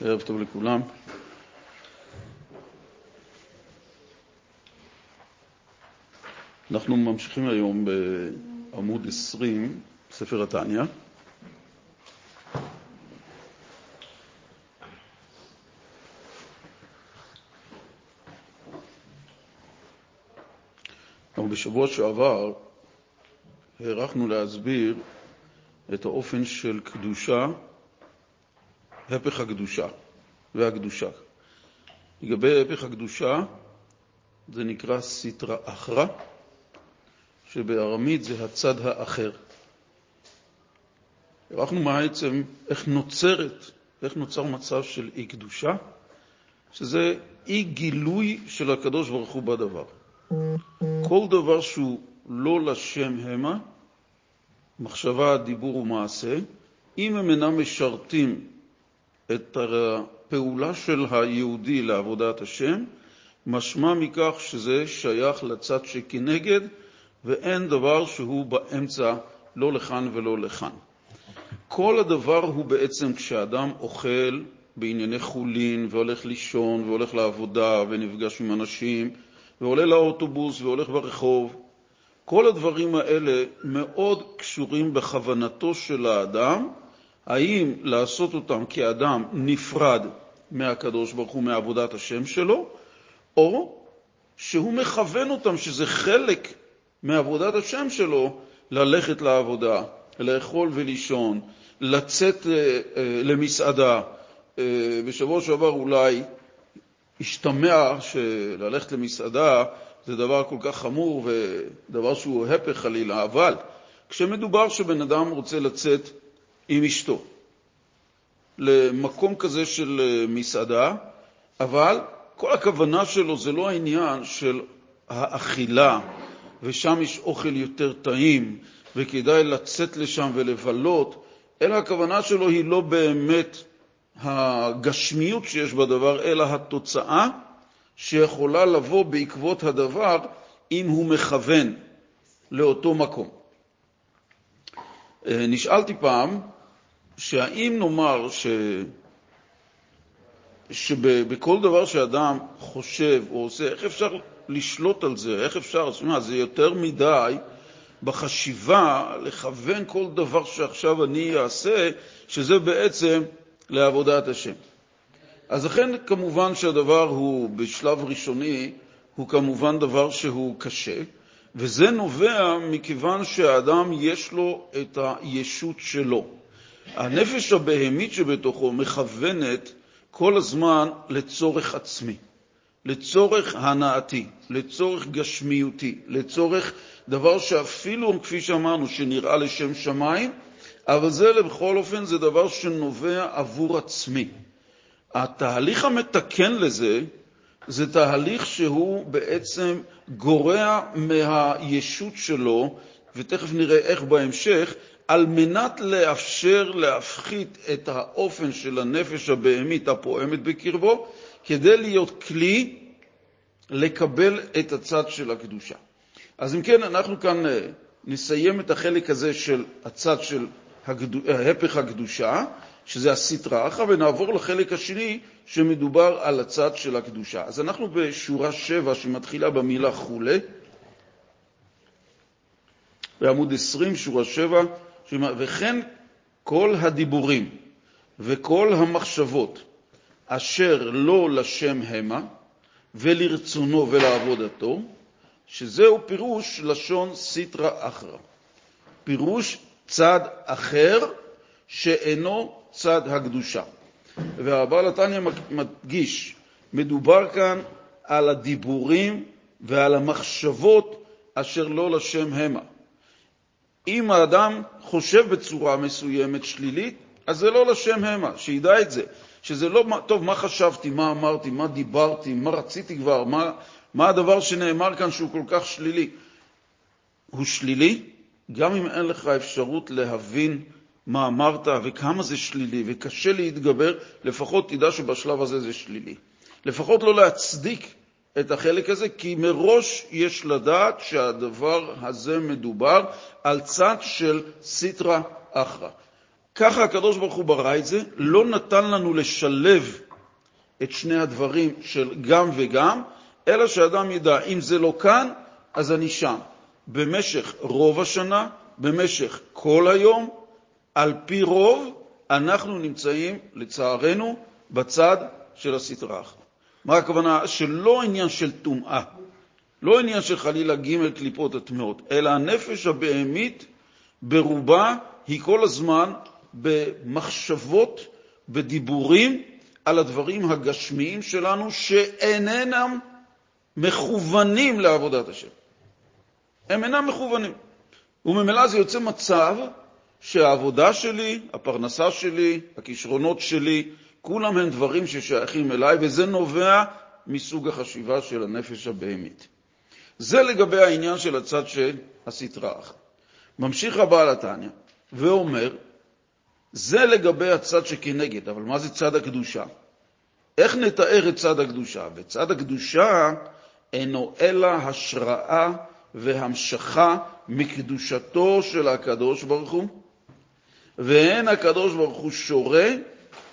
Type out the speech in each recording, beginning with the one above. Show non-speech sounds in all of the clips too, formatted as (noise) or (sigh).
ערב טוב לכולם. אנחנו ממשיכים היום בעמוד 20, ספר התניא. אבל בשבוע שעבר הערכנו להסביר את האופן של קדושה הפך הקדושה והקדושה. לגבי הפך הקדושה, זה נקרא סיטרא אחרא, שבארמית זה הצד האחר. הראינו בעצם איך נוצרת, איך נוצר מצב של אי קדושה, שזה אי גילוי של הקדוש ברוך הוא בדבר. כל דבר שהוא לא לשם המה, מחשבה, דיבור ומעשה, אם הם אינם משרתים את הפעולה של היהודי לעבודת השם, משמע מכך שזה שייך לצד שכנגד, ואין דבר שהוא באמצע, לא לכאן ולא לכאן. כל הדבר הוא בעצם כשאדם אוכל בענייני חולין, והולך לישון, והולך לעבודה, ונפגש עם אנשים, ועולה לאוטובוס, והולך ברחוב, כל הדברים האלה מאוד קשורים בכוונתו של האדם, האם לעשות אותם כאדם נפרד מהקדוש ברוך הוא, מעבודת השם שלו, או שהוא מכוון אותם, שזה חלק מעבודת השם שלו, ללכת לעבודה, לאכול ולישון, לצאת למסעדה. בשבוע שעבר אולי השתמע שללכת למסעדה זה דבר כל כך חמור ודבר שהוא הפך חלילה, אבל כשמדובר שבן אדם רוצה לצאת עם אשתו למקום כזה של מסעדה, אבל כל הכוונה שלו זה לא העניין של האכילה, ושם יש אוכל יותר טעים, וכדאי לצאת לשם ולבלות, אלא הכוונה שלו היא לא באמת הגשמיות שיש בדבר, אלא התוצאה שיכולה לבוא בעקבות הדבר אם הוא מכוון לאותו מקום. נשאלתי פעם, שהאם נאמר ש... שבכל דבר שאדם חושב או עושה, איך אפשר לשלוט על זה? איך אפשר? זאת אומרת, זה יותר מדי בחשיבה לכוון כל דבר שעכשיו אני אעשה, שזה בעצם לעבודת השם. אז לכן כמובן שהדבר הוא בשלב ראשוני, הוא כמובן דבר שהוא קשה, וזה נובע מכיוון שהאדם יש לו את הישות שלו. הנפש הבהמית שבתוכו מכוונת כל הזמן לצורך עצמי, לצורך הנאתי, לצורך גשמיותי, לצורך דבר שאפילו, כפי שאמרנו, שנראה לשם שמיים, אבל זה בכל אופן זה דבר שנובע עבור עצמי. התהליך המתקן לזה זה תהליך שהוא בעצם גורע מהישות שלו, ותכף נראה איך בהמשך, על מנת לאפשר להפחית את האופן של הנפש הבהמית הפועמת בקרבו, כדי להיות כלי לקבל את הצד של הקדושה. אז אם כן, אנחנו כאן נסיים את החלק הזה של הצד של הפך הקדושה, שזה הסטרא אחרא, ונעבור לחלק השני שמדובר על הצד של הקדושה. אז אנחנו בשורה 7 שמתחילה במילה חולה, בעמוד 20, שורה 7, וכן כל הדיבורים וכל המחשבות אשר לא לשם המה ולרצונו ולעבודתו, שזהו פירוש לשון סטרא אחרא. פירוש צד אחר שאינו צד הקדושה. והבעל התניא מדגיש, מדובר כאן על הדיבורים ועל המחשבות אשר לא לשם המה. אם האדם חושב בצורה מסוימת שלילית, אז זה לא לשם המה, שידע את זה. שזה לא, טוב, מה חשבתי, מה אמרתי, מה דיברתי, מה רציתי כבר, מה, מה הדבר שנאמר כאן שהוא כל כך שלילי. הוא שלילי, גם אם אין לך אפשרות להבין מה אמרת וכמה זה שלילי וקשה להתגבר, לפחות תדע שבשלב הזה זה שלילי. לפחות לא להצדיק את החלק הזה, כי מראש יש לדעת שהדבר הזה מדובר על צד של סטרא אחרא. ככה הקדוש ברוך הוא ברא את זה, לא נתן לנו לשלב את שני הדברים של גם וגם, אלא שאדם ידע, אם זה לא כאן, אז אני שם. במשך רוב השנה, במשך כל היום, על פי רוב, אנחנו נמצאים, לצערנו, בצד של הסטרה האחרונה. מה הכוונה? שלא עניין של טומאה, לא עניין של חלילה ג' קליפות הטמעות, אלא הנפש הבהמית ברובה היא כל הזמן במחשבות, בדיבורים על הדברים הגשמיים שלנו שאינם מכוונים לעבודת השם. הם אינם מכוונים. וממילא זה יוצא מצב שהעבודה שלי, הפרנסה שלי, הכישרונות שלי, כולם הם דברים ששייכים אליי, וזה נובע מסוג החשיבה של הנפש הבהמית. זה לגבי העניין של הצד של הסטרה אחת. ממשיך הבעל התניא ואומר, זה לגבי הצד שכנגד, אבל מה זה צד הקדושה? איך נתאר את צד הקדושה? וצד הקדושה אינו אלא השראה והמשכה מקדושתו של הקדוש ברוך הוא, ואין הקדוש ברוך הוא שורה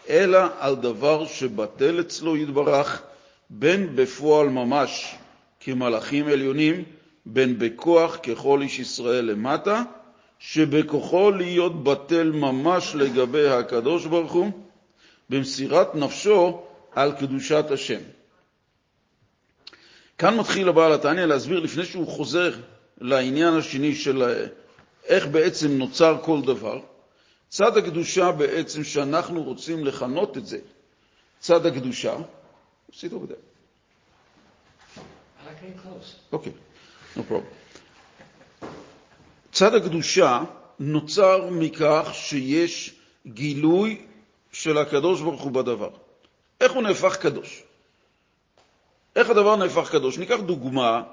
אלא על דבר שבטל אצלו יתברך, בין בפועל ממש כמלאכים עליונים, בין בכוח ככל איש ישראל למטה, שבכוחו להיות בטל ממש לגבי הקדוש ברוך הוא, במסירת נפשו על קדושת השם. כאן מתחיל הבעל התניא להסביר, לפני שהוא חוזר לעניין השני של איך בעצם נוצר כל דבר, צד הקדושה בעצם שאנחנו רוצים לכנות את זה, צד הקדושה, sit over there. אוקיי, no problem. צד הקדושה נוצר מכך שיש גילוי של הקדוש ברוך הוא בדבר. איך הוא נהפך קדוש? איך הדבר נהפך קדוש? ניקח דוגמה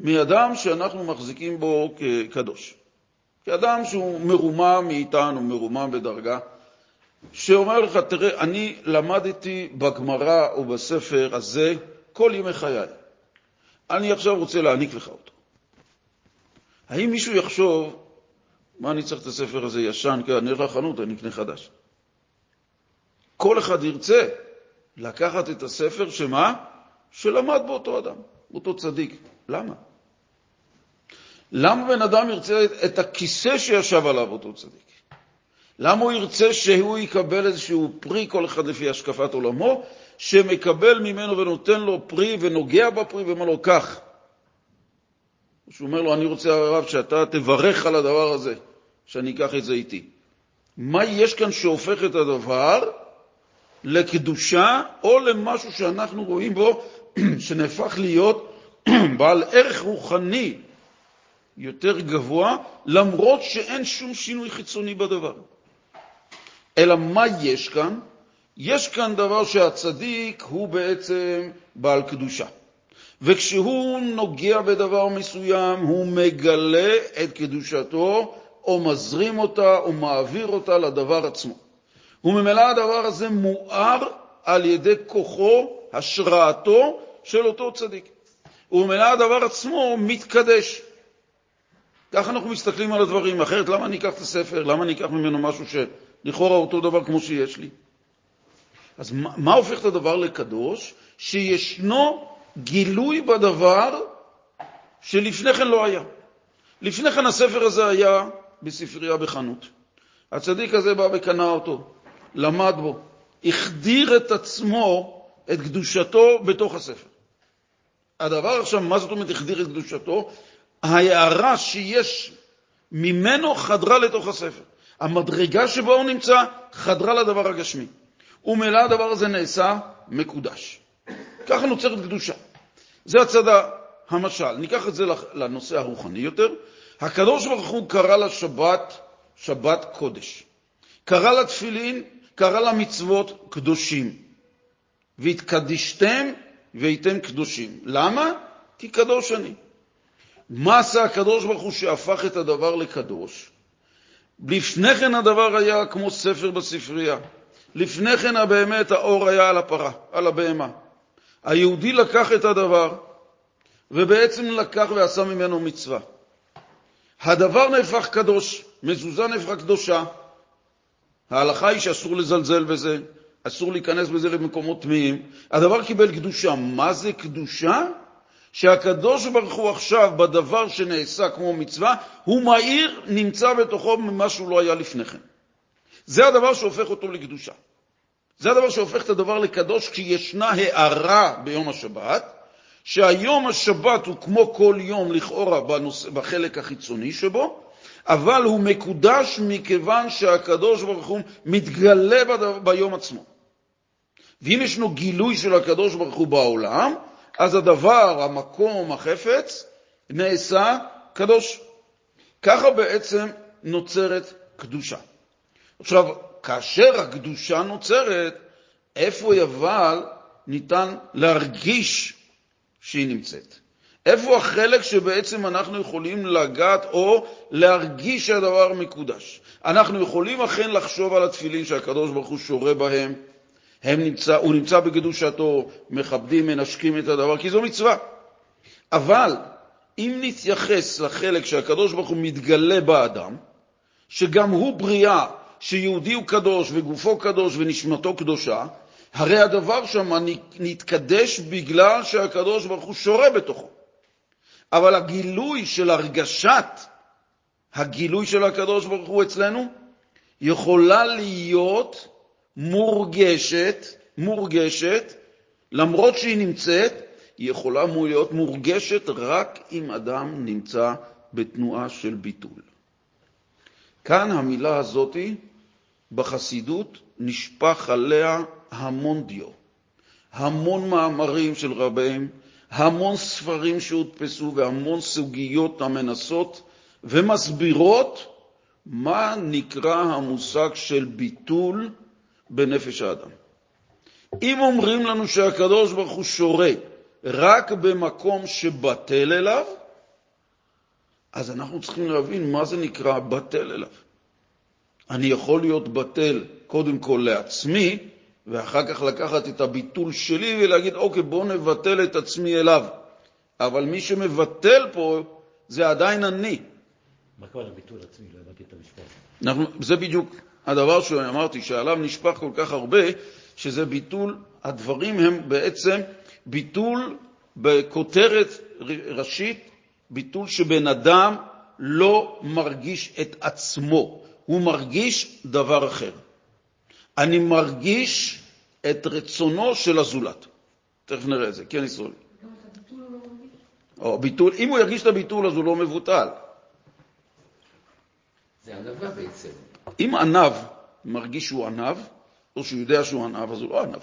מאדם שאנחנו מחזיקים בו כקדוש. כאדם שהוא מרומם מאיתנו, מרומם בדרגה, שאומר לך, תראה, אני למדתי בגמרא או בספר הזה כל ימי חיי. אני עכשיו רוצה להעניק לך אותו. האם מישהו יחשוב, מה אני צריך את הספר הזה ישן, כי אני אלך לחנות, אני אקנה חדש. כל אחד ירצה לקחת את הספר שמה? שלמד באותו אדם, אותו צדיק. למה? למה בן אדם ירצה את הכיסא שישב עליו אותו צדיק? למה הוא ירצה שהוא יקבל איזשהו פרי, כל אחד לפי השקפת עולמו, שמקבל ממנו ונותן לו פרי ונוגע בפרי ואומר לו, קח. שהוא אומר לו, אני רוצה, הרב, שאתה תברך על הדבר הזה, שאני אקח את זה איתי. מה יש כאן שהופך את הדבר לקדושה או למשהו שאנחנו רואים בו (clears throat) שנהפך להיות (clears throat) בעל ערך רוחני יותר גבוה, למרות שאין שום שינוי חיצוני בדבר. אלא מה יש כאן? יש כאן דבר שהצדיק הוא בעצם בעל קדושה. וכשהוא נוגע בדבר מסוים, הוא מגלה את קדושתו, או מזרים אותה, או מעביר אותה לדבר עצמו. וממילא הדבר הזה מואר על ידי כוחו, השראתו של אותו צדיק. וממילא הדבר עצמו מתקדש. ככה אנחנו מסתכלים על הדברים, אחרת למה אני אקח את הספר? למה אני אקח ממנו משהו שלכאורה אותו דבר כמו שיש לי? אז מה, מה הופך את הדבר לקדוש? שישנו גילוי בדבר שלפני כן לא היה. לפני כן הספר הזה היה בספרייה בחנות. הצדיק הזה בא וקנה אותו, למד בו, החדיר את עצמו, את קדושתו, בתוך הספר. הדבר עכשיו, מה זאת אומרת החדיר את קדושתו? ההערה שיש ממנו חדרה לתוך הספר. המדרגה שבה הוא נמצא חדרה לדבר הגשמי. ומילא הדבר הזה נעשה מקודש. ככה נוצרת קדושה. זה הצד המשל. ניקח את זה לנושא הרוחני יותר. הקדוש ברוך הוא קרא לשבת שבת קודש. קרא לתפילין, קרא למצוות קדושים. והתקדישתם והייתם קדושים. למה? כי קדוש אני. מה עשה הקדוש ברוך הוא שהפך את הדבר לקדוש? לפני כן הדבר היה כמו ספר בספרייה. לפני כן באמת האור היה על הפרה, על הבהמה. היהודי לקח את הדבר ובעצם לקח ועשה ממנו מצווה. הדבר נהפך קדוש, מזוזה נהפכה קדושה. ההלכה היא שאסור לזלזל בזה, אסור להיכנס בזה למקומות טמאים. הדבר קיבל קדושה. מה זה קדושה? שהקדוש ברוך הוא עכשיו, בדבר שנעשה כמו מצווה, הוא מהיר נמצא בתוכו ממה שהוא לא היה לפני כן. זה הדבר שהופך אותו לקדושה. זה הדבר שהופך את הדבר לקדוש, כי ישנה הערה ביום השבת, שהיום השבת הוא כמו כל יום לכאורה בנוס... בחלק החיצוני שבו, אבל הוא מקודש מכיוון שהקדוש ברוך הוא מתגלה בדבר, ביום עצמו. ואם ישנו גילוי של הקדוש ברוך הוא בעולם, אז הדבר, המקום, החפץ, נעשה קדוש. ככה בעצם נוצרת קדושה. עכשיו, כאשר הקדושה נוצרת, איפה יבל ניתן להרגיש שהיא נמצאת? איפה החלק שבעצם אנחנו יכולים לגעת או להרגיש שהדבר מקודש? אנחנו יכולים אכן לחשוב על התפילין שהקדוש ברוך הוא שורה בהם, נמצא, הוא נמצא בקדושתו, מכבדים, מנשקים את הדבר, כי זו מצווה. אבל אם נתייחס לחלק שהקדוש ברוך הוא מתגלה באדם, שגם הוא בריאה, שיהודי הוא קדוש וגופו קדוש ונשמתו קדושה, הרי הדבר שם נתקדש בגלל שהקדוש ברוך הוא שורה בתוכו. אבל הגילוי של הרגשת, הגילוי של הקדוש ברוך הוא אצלנו, יכולה להיות מורגשת, מורגשת, למרות שהיא נמצאת, היא יכולה להיות מורגשת רק אם אדם נמצא בתנועה של ביטול. כאן המילה הזאת בחסידות נשפך עליה המון דיו, המון מאמרים של רבים, המון ספרים שהודפסו והמון סוגיות המנסות ומסבירות מה נקרא המושג של ביטול בנפש האדם. אם אומרים לנו שהקדוש ברוך הוא שורה רק במקום שבטל אליו, אז אנחנו צריכים להבין מה זה נקרא בטל אליו. אני יכול להיות בטל קודם כל לעצמי, ואחר כך לקחת את הביטול שלי ולהגיד, אוקיי, בואו נבטל את עצמי אליו. אבל מי שמבטל פה זה עדיין אני. מה קורה לביטול עצמי? לא הבנתי את המשפט. אנחנו, זה בדיוק הדבר שאמרתי, שעליו נשפך כל כך הרבה, שזה ביטול, הדברים הם בעצם ביטול בכותרת ראשית, ביטול שבן אדם לא מרגיש את עצמו, הוא מרגיש דבר אחר. אני מרגיש את רצונו של הזולת. תכף נראה את זה. כן, ישראל. או ביטול, אם הוא ירגיש את הביטול אז הוא לא מבוטל. זה ענווה בעצם. אם ענב מרגיש שהוא ענב, או שהוא יודע שהוא ענב, אז הוא לא ענב.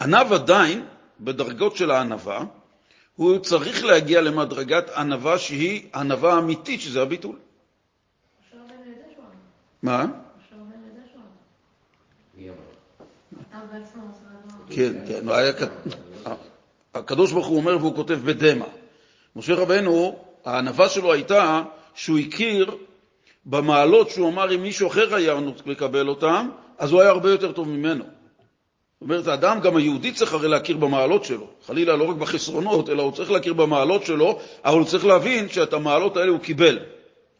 ענב עדיין, בדרגות של הענבה, הוא צריך להגיע למדרגת ענבה שהיא ענבה אמיתית, שזה הביטול. מה? כן, כן. לא הקדוש ברוך הוא אומר והוא כותב בדמע. משה רבנו, הענווה שלו הייתה שהוא הכיר במעלות שהוא אמר אם מישהו אחר היה לקבל אותם, אז הוא היה הרבה יותר טוב ממנו. זאת אומרת, האדם, גם היהודי צריך הרי להכיר במעלות שלו. חלילה, לא רק בחסרונות, אלא הוא צריך להכיר במעלות שלו, אבל הוא צריך להבין שאת המעלות האלה הוא קיבל.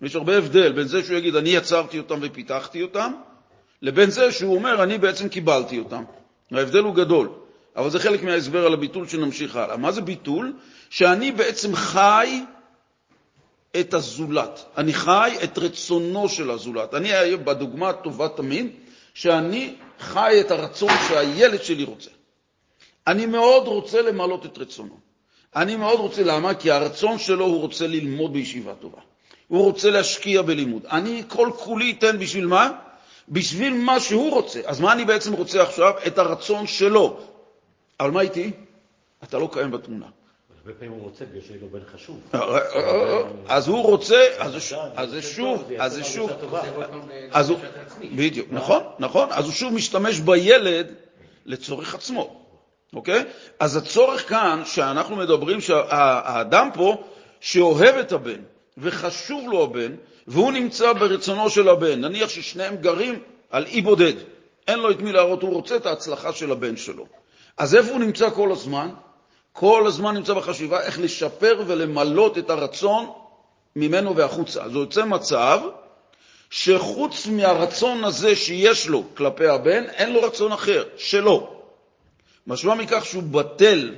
יש הרבה הבדל בין זה שהוא יגיד, אני יצרתי אותם ופיתחתי אותם, לבין זה שהוא אומר, אני בעצם קיבלתי אותם. ההבדל הוא גדול, אבל זה חלק מההסבר על הביטול שנמשיך הלאה. מה זה ביטול? שאני בעצם חי את הזולת. אני חי את רצונו של הזולת. אני בדוגמה הטובה תמיד, שאני חי את הרצון שהילד שלי רוצה. אני מאוד רוצה למלות את רצונו. אני מאוד רוצה, למה? כי הרצון שלו, הוא רוצה ללמוד בישיבה טובה. הוא רוצה להשקיע בלימוד. אני כל כולי אתן בשביל מה? בשביל מה שהוא רוצה. אז מה אני בעצם רוצה עכשיו? את הרצון שלו. אבל מה איתי? אתה לא קיים בתמונה. הרבה פעמים הוא רוצה בגלל שיהיה לו בן חשוב. אז הוא רוצה, אז זה ש- אז זה שוב, אז זה שוב, אז הוא. בדיוק, נכון, נכון, אז הוא שוב משתמש בילד לצורך עצמו, אוקיי? אז הצורך כאן, שאנחנו מדברים שהאדם פה, שאוהב את הבן, וחשוב לו הבן, והוא נמצא ברצונו של הבן, נניח ששניהם גרים על אי בודד, אין לו את מי להראות, הוא רוצה את ההצלחה של הבן שלו. אז איפה הוא נמצא כל הזמן? כל הזמן נמצא בחשיבה איך לשפר ולמלות את הרצון ממנו והחוצה. אז יוצא מצב שחוץ מהרצון הזה שיש לו כלפי הבן, אין לו רצון אחר, שלו. משמע מכך שהוא בטל,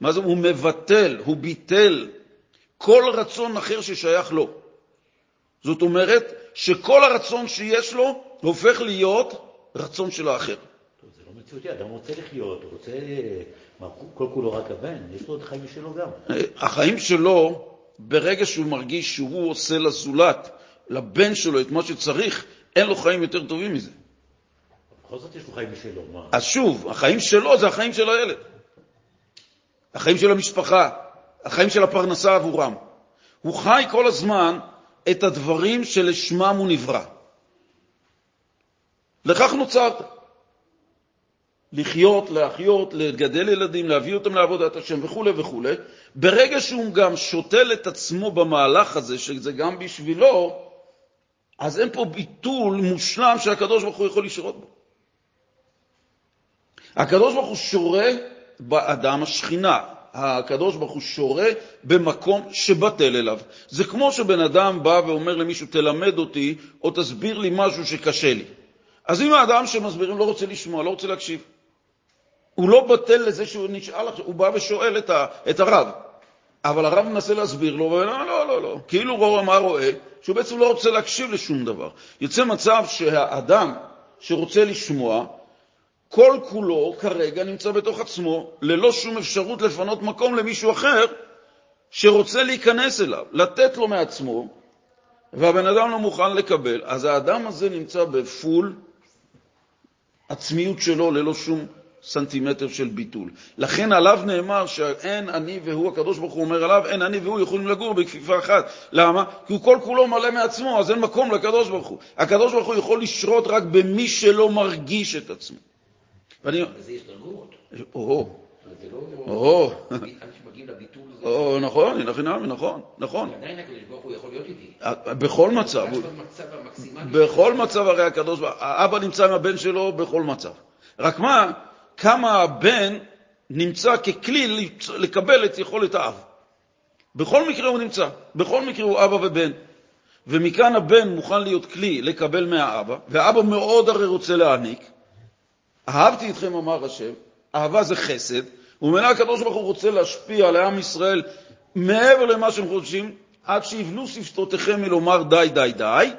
מה זה? הוא מבטל, הוא ביטל כל רצון אחר ששייך לו. זאת אומרת שכל הרצון שיש לו הופך להיות רצון של האחר. זה לא מציאותי, אדם רוצה לחיות, הוא רוצה... כל כולו רק הבן, יש לו עוד חיים משלו גם. החיים שלו, ברגע שהוא מרגיש שהוא עושה לזולת, לבן שלו, את מה שצריך, אין לו חיים יותר טובים מזה. בכל זאת יש לו חיים משלו, מה? אז שוב, החיים שלו זה החיים של הילד. החיים של המשפחה, החיים של הפרנסה עבורם. הוא חי כל הזמן את הדברים שלשמם הוא נברא. לכך נוצרת. לחיות, להחיות, לגדל ילדים, להביא אותם לעבודת השם וכו' וכו'. ברגע שהוא גם שותל את עצמו במהלך הזה, שזה גם בשבילו, אז אין פה ביטול מושלם שהקדוש ברוך הוא יכול לשרות בו. הקדוש ברוך הוא שורה באדם השכינה. הקדוש ברוך הוא שורה במקום שבטל אליו. זה כמו שבן אדם בא ואומר למישהו, תלמד אותי, או תסביר לי משהו שקשה לי. אז אם האדם שמסבירים לא רוצה לשמוע, לא רוצה להקשיב, הוא לא בטל לזה שהוא נשאל הוא בא ושואל את, ה, את הרב. אבל הרב מנסה להסביר לו, ולא, לא, לא, לא. כאילו רואה מה רואה, שהוא בעצם לא רוצה להקשיב לשום דבר. יוצא מצב שהאדם שרוצה לשמוע, כל כולו כרגע נמצא בתוך עצמו, ללא שום אפשרות לפנות מקום למישהו אחר שרוצה להיכנס אליו, לתת לו מעצמו, והבן אדם לא מוכן לקבל. אז האדם הזה נמצא בפול עצמיות שלו, ללא שום סנטימטר של ביטול. לכן עליו נאמר שאין אני והוא, הקדוש ברוך הוא אומר עליו, אין אני והוא יכולים לגור בכפיפה אחת. למה? כי הוא כל כולו מלא מעצמו, אז אין מקום לקדוש ברוך הוא. הקדוש ברוך הוא יכול לשרות רק במי שלא מרגיש את עצמו. ואני... וזה יש דרגות. או, זה לא... או, שמגיעים לביטול זה... או, נכון, נכון, נכון, נכון. עדיין הקדוש ברוך הוא יכול להיות איתי. בכל מצב. בכל מצב הרי הקדוש ברוך הוא, האבא נמצא עם הבן שלו בכל מצב. רק מה, כמה הבן נמצא ככלי לקבל את יכולת האב. בכל מקרה הוא נמצא, בכל מקרה הוא אבא ובן. ומכאן הבן מוכן להיות כלי לקבל מהאבא, והאבא מאוד הרי רוצה להעניק. אהבתי אתכם, אמר השם, אהבה זה חסד, וממילא הקדוש ברוך הוא רוצה להשפיע על עם ישראל מעבר למה שהם חושבים, עד שיבנו שפתותיכם מלומר די, די, די,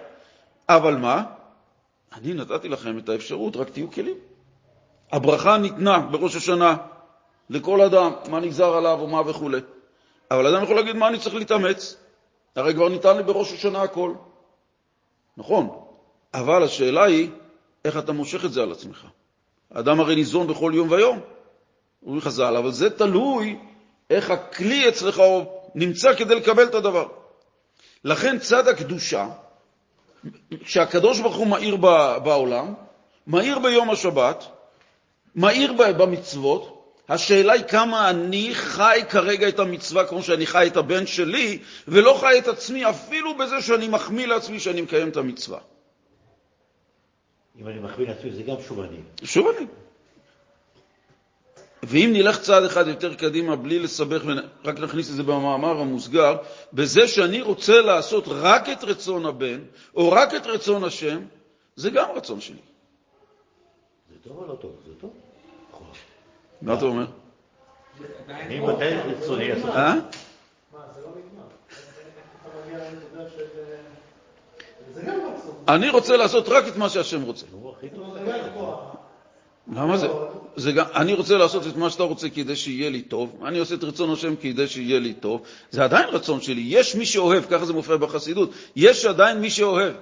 אבל מה? אני נתתי לכם את האפשרות, רק תהיו כלים. הברכה ניתנה בראש השנה לכל אדם, מה נגזר עליו ומה וכו'. אבל אדם יכול להגיד, מה אני צריך להתאמץ? הרי כבר ניתן לי בראש השנה הכל. נכון, אבל השאלה היא, איך אתה מושך את זה על עצמך? האדם הרי ניזון בכל יום ויום, אומרים חז"ל, אבל זה תלוי איך הכלי אצלך נמצא כדי לקבל את הדבר. לכן צד הקדושה, כשהקדוש ברוך הוא מאיר בעולם, מאיר ביום השבת, מאיר במצוות, השאלה היא כמה אני חי כרגע את המצווה כמו שאני חי את הבן שלי, ולא חי את עצמי אפילו בזה שאני מחמיא לעצמי שאני מקיים את המצווה. אם אני מכווין לעצמי, זה גם שוב אני. שוב אני. ואם נלך צעד אחד יותר קדימה בלי לסבך, רק נכניס את זה במאמר המוסגר, בזה שאני רוצה לעשות רק את רצון הבן, או רק את רצון השם, זה גם רצון שלי. זה טוב או לא טוב? זה טוב. מה אתה אומר? אה? מה, זה לא נגמר. אני רוצה לעשות רק את מה שהשם רוצה. למה זה? זה גם, אני רוצה לעשות את מה שאתה רוצה כדי שיהיה לי טוב, אני עושה את רצון השם כדי שיהיה לי טוב, זה עדיין רצון שלי, יש מי שאוהב, ככה זה מופיע בחסידות, יש עדיין מי שאוהב.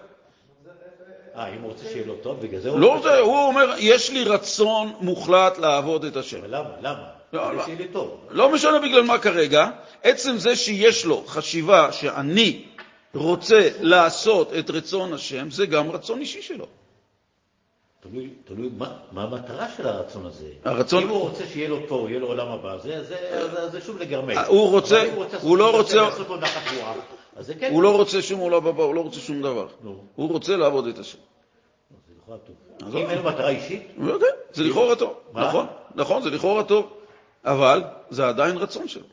אה, אם הוא רוצה שיהיה לו טוב, בגלל זה הוא... לא זה, הוא אומר, יש לי רצון מוחלט לעבוד את השם. למה? למה? לא, לא. לא משנה בגלל מה כרגע, עצם זה שיש לו חשיבה שאני רוצה לעשות את רצון השם, זה גם רצון אישי שלו. תלוי, תלוי מה, מה המטרה של הרצון הזה. הרצון- אם הוא רוצה שיהיה לו טוב, יהיה לו עולם הבא, זה, זה, זה, זה שוב לגרמק. הוא רוצה- הוא, רוצה הוא לא רוצה- אז זה כן. הוא לא רוצה שום עולם הבא, הוא לא רוצה שום דבר. נו, הוא רוצה לעבוד את השם. זה לכאורה טוב. אז אם לא. אין לו מטרה אישית, יודע, זה לכאורה טוב. נכון, נכון, זה לכאורה טוב. אבל זה עדיין רצון שלו.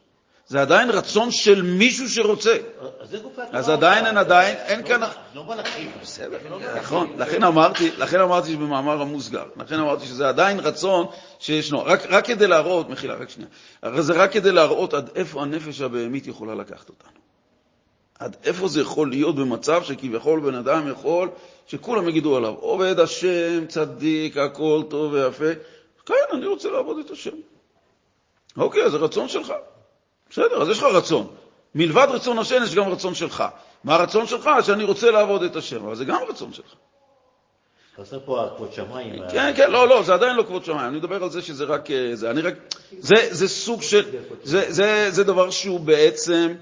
זה עדיין רצון של מישהו שרוצה. אז זה עדיין אין, עדיין, אין לא כאן... לא בא להכחיש. בסדר, לא נכון. לכן אמרתי, לכן אמרתי במאמר המוסגר, לכן אמרתי שזה עדיין רצון שישנו, רק, רק כדי להראות, מחילה, רק שנייה, זה רק כדי להראות עד איפה הנפש הבהמית יכולה לקחת אותנו. עד איפה זה יכול להיות במצב שכביכול בן אדם יכול, שכולם יגידו עליו, עובד השם, צדיק, הכל טוב ויפה, כן, אני רוצה לעבוד את השם. אוקיי, אז זה רצון שלך. בסדר, אז יש לך רצון. מלבד רצון השם יש גם רצון שלך. מה הרצון שלך? שאני רוצה לעבוד את השם, אבל זה גם רצון שלך. חסר פה הכבוד שמיים. כן, כן, לא, לא, זה עדיין לא כבוד שמיים. אני מדבר על זה שזה רק... אה, זה, אני רק... זה, זה סוג של... זה, זה, זה דבר שהוא בעצם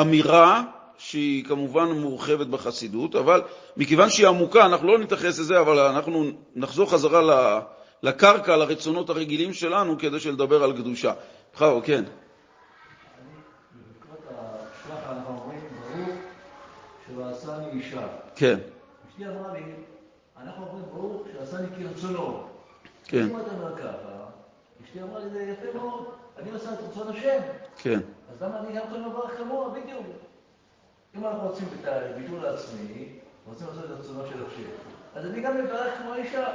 אמירה שהיא כמובן מורחבת בחסידות, אבל מכיוון שהיא עמוקה, אנחנו לא נתייחס לזה, אבל אנחנו נחזור חזרה לקרקע, לרצונות הרגילים שלנו, כדי שנדבר על קדושה. בכבוד, כן. שעשני אישה. כן, אשתי אמרה לי, אנחנו אומרים ברוך שעשני כרצונו. כן, אם אתה אומר ככה, אשתי אמרה לי, זה יפה מאוד, אני עושה את רצון השם. כן. אז למה אני גם יכול לברך כמוה? בדיוק. אם אנחנו רוצים את הביטול העצמי, רוצים לעשות את רצונו של השם, אז אני גם מברך כמו האישה.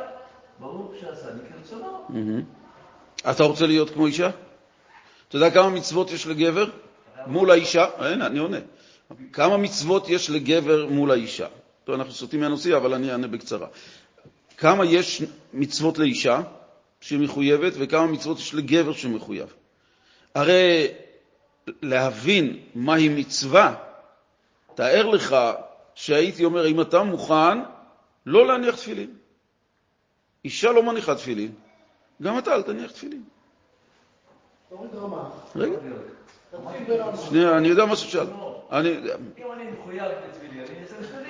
ברוך שעשני כרצונו. מהמם. אתה רוצה להיות כמו אישה? אתה יודע כמה מצוות יש לגבר מול האישה? הנה, אני עונה. כמה מצוות יש לגבר מול האישה? טוב, אנחנו סוטים מהנושא, אבל אני אענה בקצרה. כמה יש מצוות לאישה שהיא מחויבת, וכמה מצוות יש לגבר שמחויב? הרי להבין מהי מצווה, תאר לך שהייתי אומר, אם אתה מוכן לא להניח תפילין. אישה לא מניחה תפילין, גם אתה אל תניח תפילין. רגע. שנייה, אני יודע מה ששאלת. אני, אני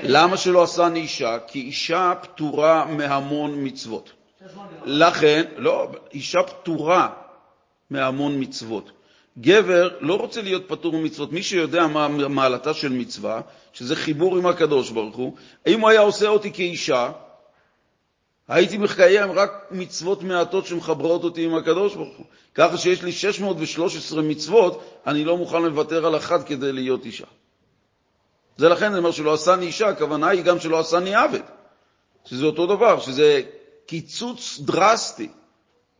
אני. למה שלא עשני אישה? כי אישה פטורה מהמון מצוות. לראות. לכן, לא, אישה פטורה מהמון מצוות. גבר לא רוצה להיות פטור ממצוות. מי שיודע מה מעלתה של מצווה, שזה חיבור עם הקדוש ברוך הוא, אם הוא היה עושה אותי כאישה, הייתי מקיים רק מצוות מעטות שמחברות אותי עם הקדוש ברוך הוא. ככה שיש לי 613 מצוות, אני לא מוכן לוותר על אחת כדי להיות אישה. זה לכן אני אומר שלא עשני אישה, הכוונה היא גם שלא עשני עבד. שזה אותו דבר, שזה קיצוץ דרסטי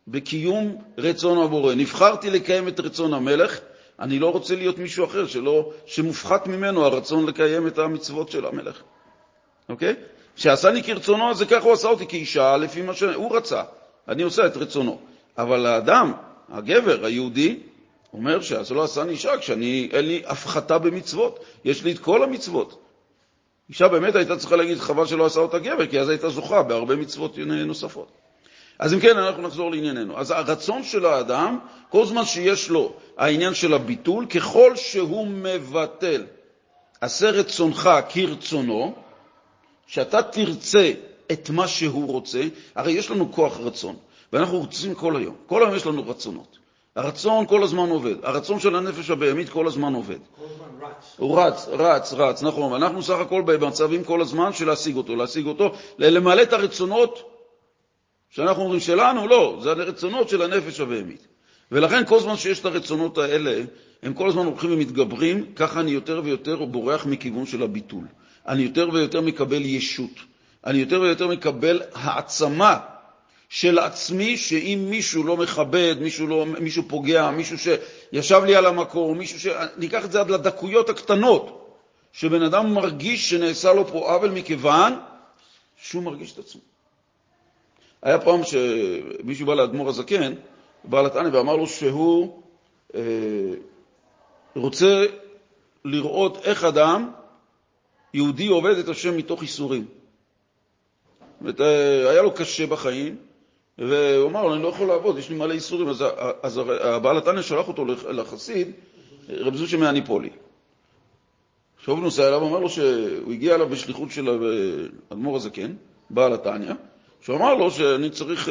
בקיום רצון הבורא. נבחרתי לקיים את רצון המלך, אני לא רוצה להיות מישהו אחר שלא, שמופחת ממנו הרצון לקיים את המצוות של המלך. אוקיי? שעשני כרצונו, זה ככה הוא עשה אותי כאישה, לפי מה שהוא רצה. אני עושה את רצונו. אבל האדם, הגבר, היהודי, אומר שאז לא עשני אישה כשאני, אין לי הפחתה במצוות. יש לי את כל המצוות. אישה באמת הייתה צריכה להגיד, חבל שלא עשה אותה גבר, כי אז הייתה זוכה בהרבה מצוות נוספות. אז אם כן, אנחנו נחזור לענייננו. אז הרצון של האדם, כל זמן שיש לו העניין של הביטול, ככל שהוא מבטל, עשה רצונך כרצונו, שאתה תרצה את מה שהוא רוצה, הרי יש לנו כוח רצון, ואנחנו רוצים כל היום. כל היום יש לנו רצונות. הרצון כל הזמן עובד. הרצון של הנפש הבהמית כל הזמן עובד. כל הזמן רץ. הוא רץ, רץ, רץ, נכון. אנחנו סך הכל במצבים כל הזמן של להשיג אותו, להשיג אותו, למלא את הרצונות שאנחנו אומרים שלנו, לא, זה הרצונות של הנפש הבהמית. ולכן כל זמן שיש את הרצונות האלה, הם כל הזמן הולכים ומתגברים, ככה אני יותר ויותר בורח מכיוון של הביטול. אני יותר ויותר מקבל ישות. אני יותר ויותר מקבל העצמה של עצמי, שאם מישהו לא מכבד, מישהו, לא, מישהו פוגע, מישהו שישב לי על המקום, מישהו ש... ניקח את זה עד לדקויות הקטנות, שבן אדם מרגיש שנעשה לו פה עוול מכיוון שהוא מרגיש את עצמו. היה פעם שמישהו בא לאדמו"ר הזקן, בעל התניא, ואמר לו שהוא אה, רוצה לראות איך אדם יהודי עובד את השם מתוך איסורים. ואת, היה לו קשה בחיים, והוא אמר לו, אני לא יכול לעבוד, יש לי מלא איסורים. אז, אז הבעל התניא שלח אותו לחסיד, רב זושה מהניפולי. שאוב נוסע אליו, אמר לו שהוא הגיע אליו בשליחות של אדמו"ר הזקן, בעל התניא, שהוא אמר לו שאני צריך,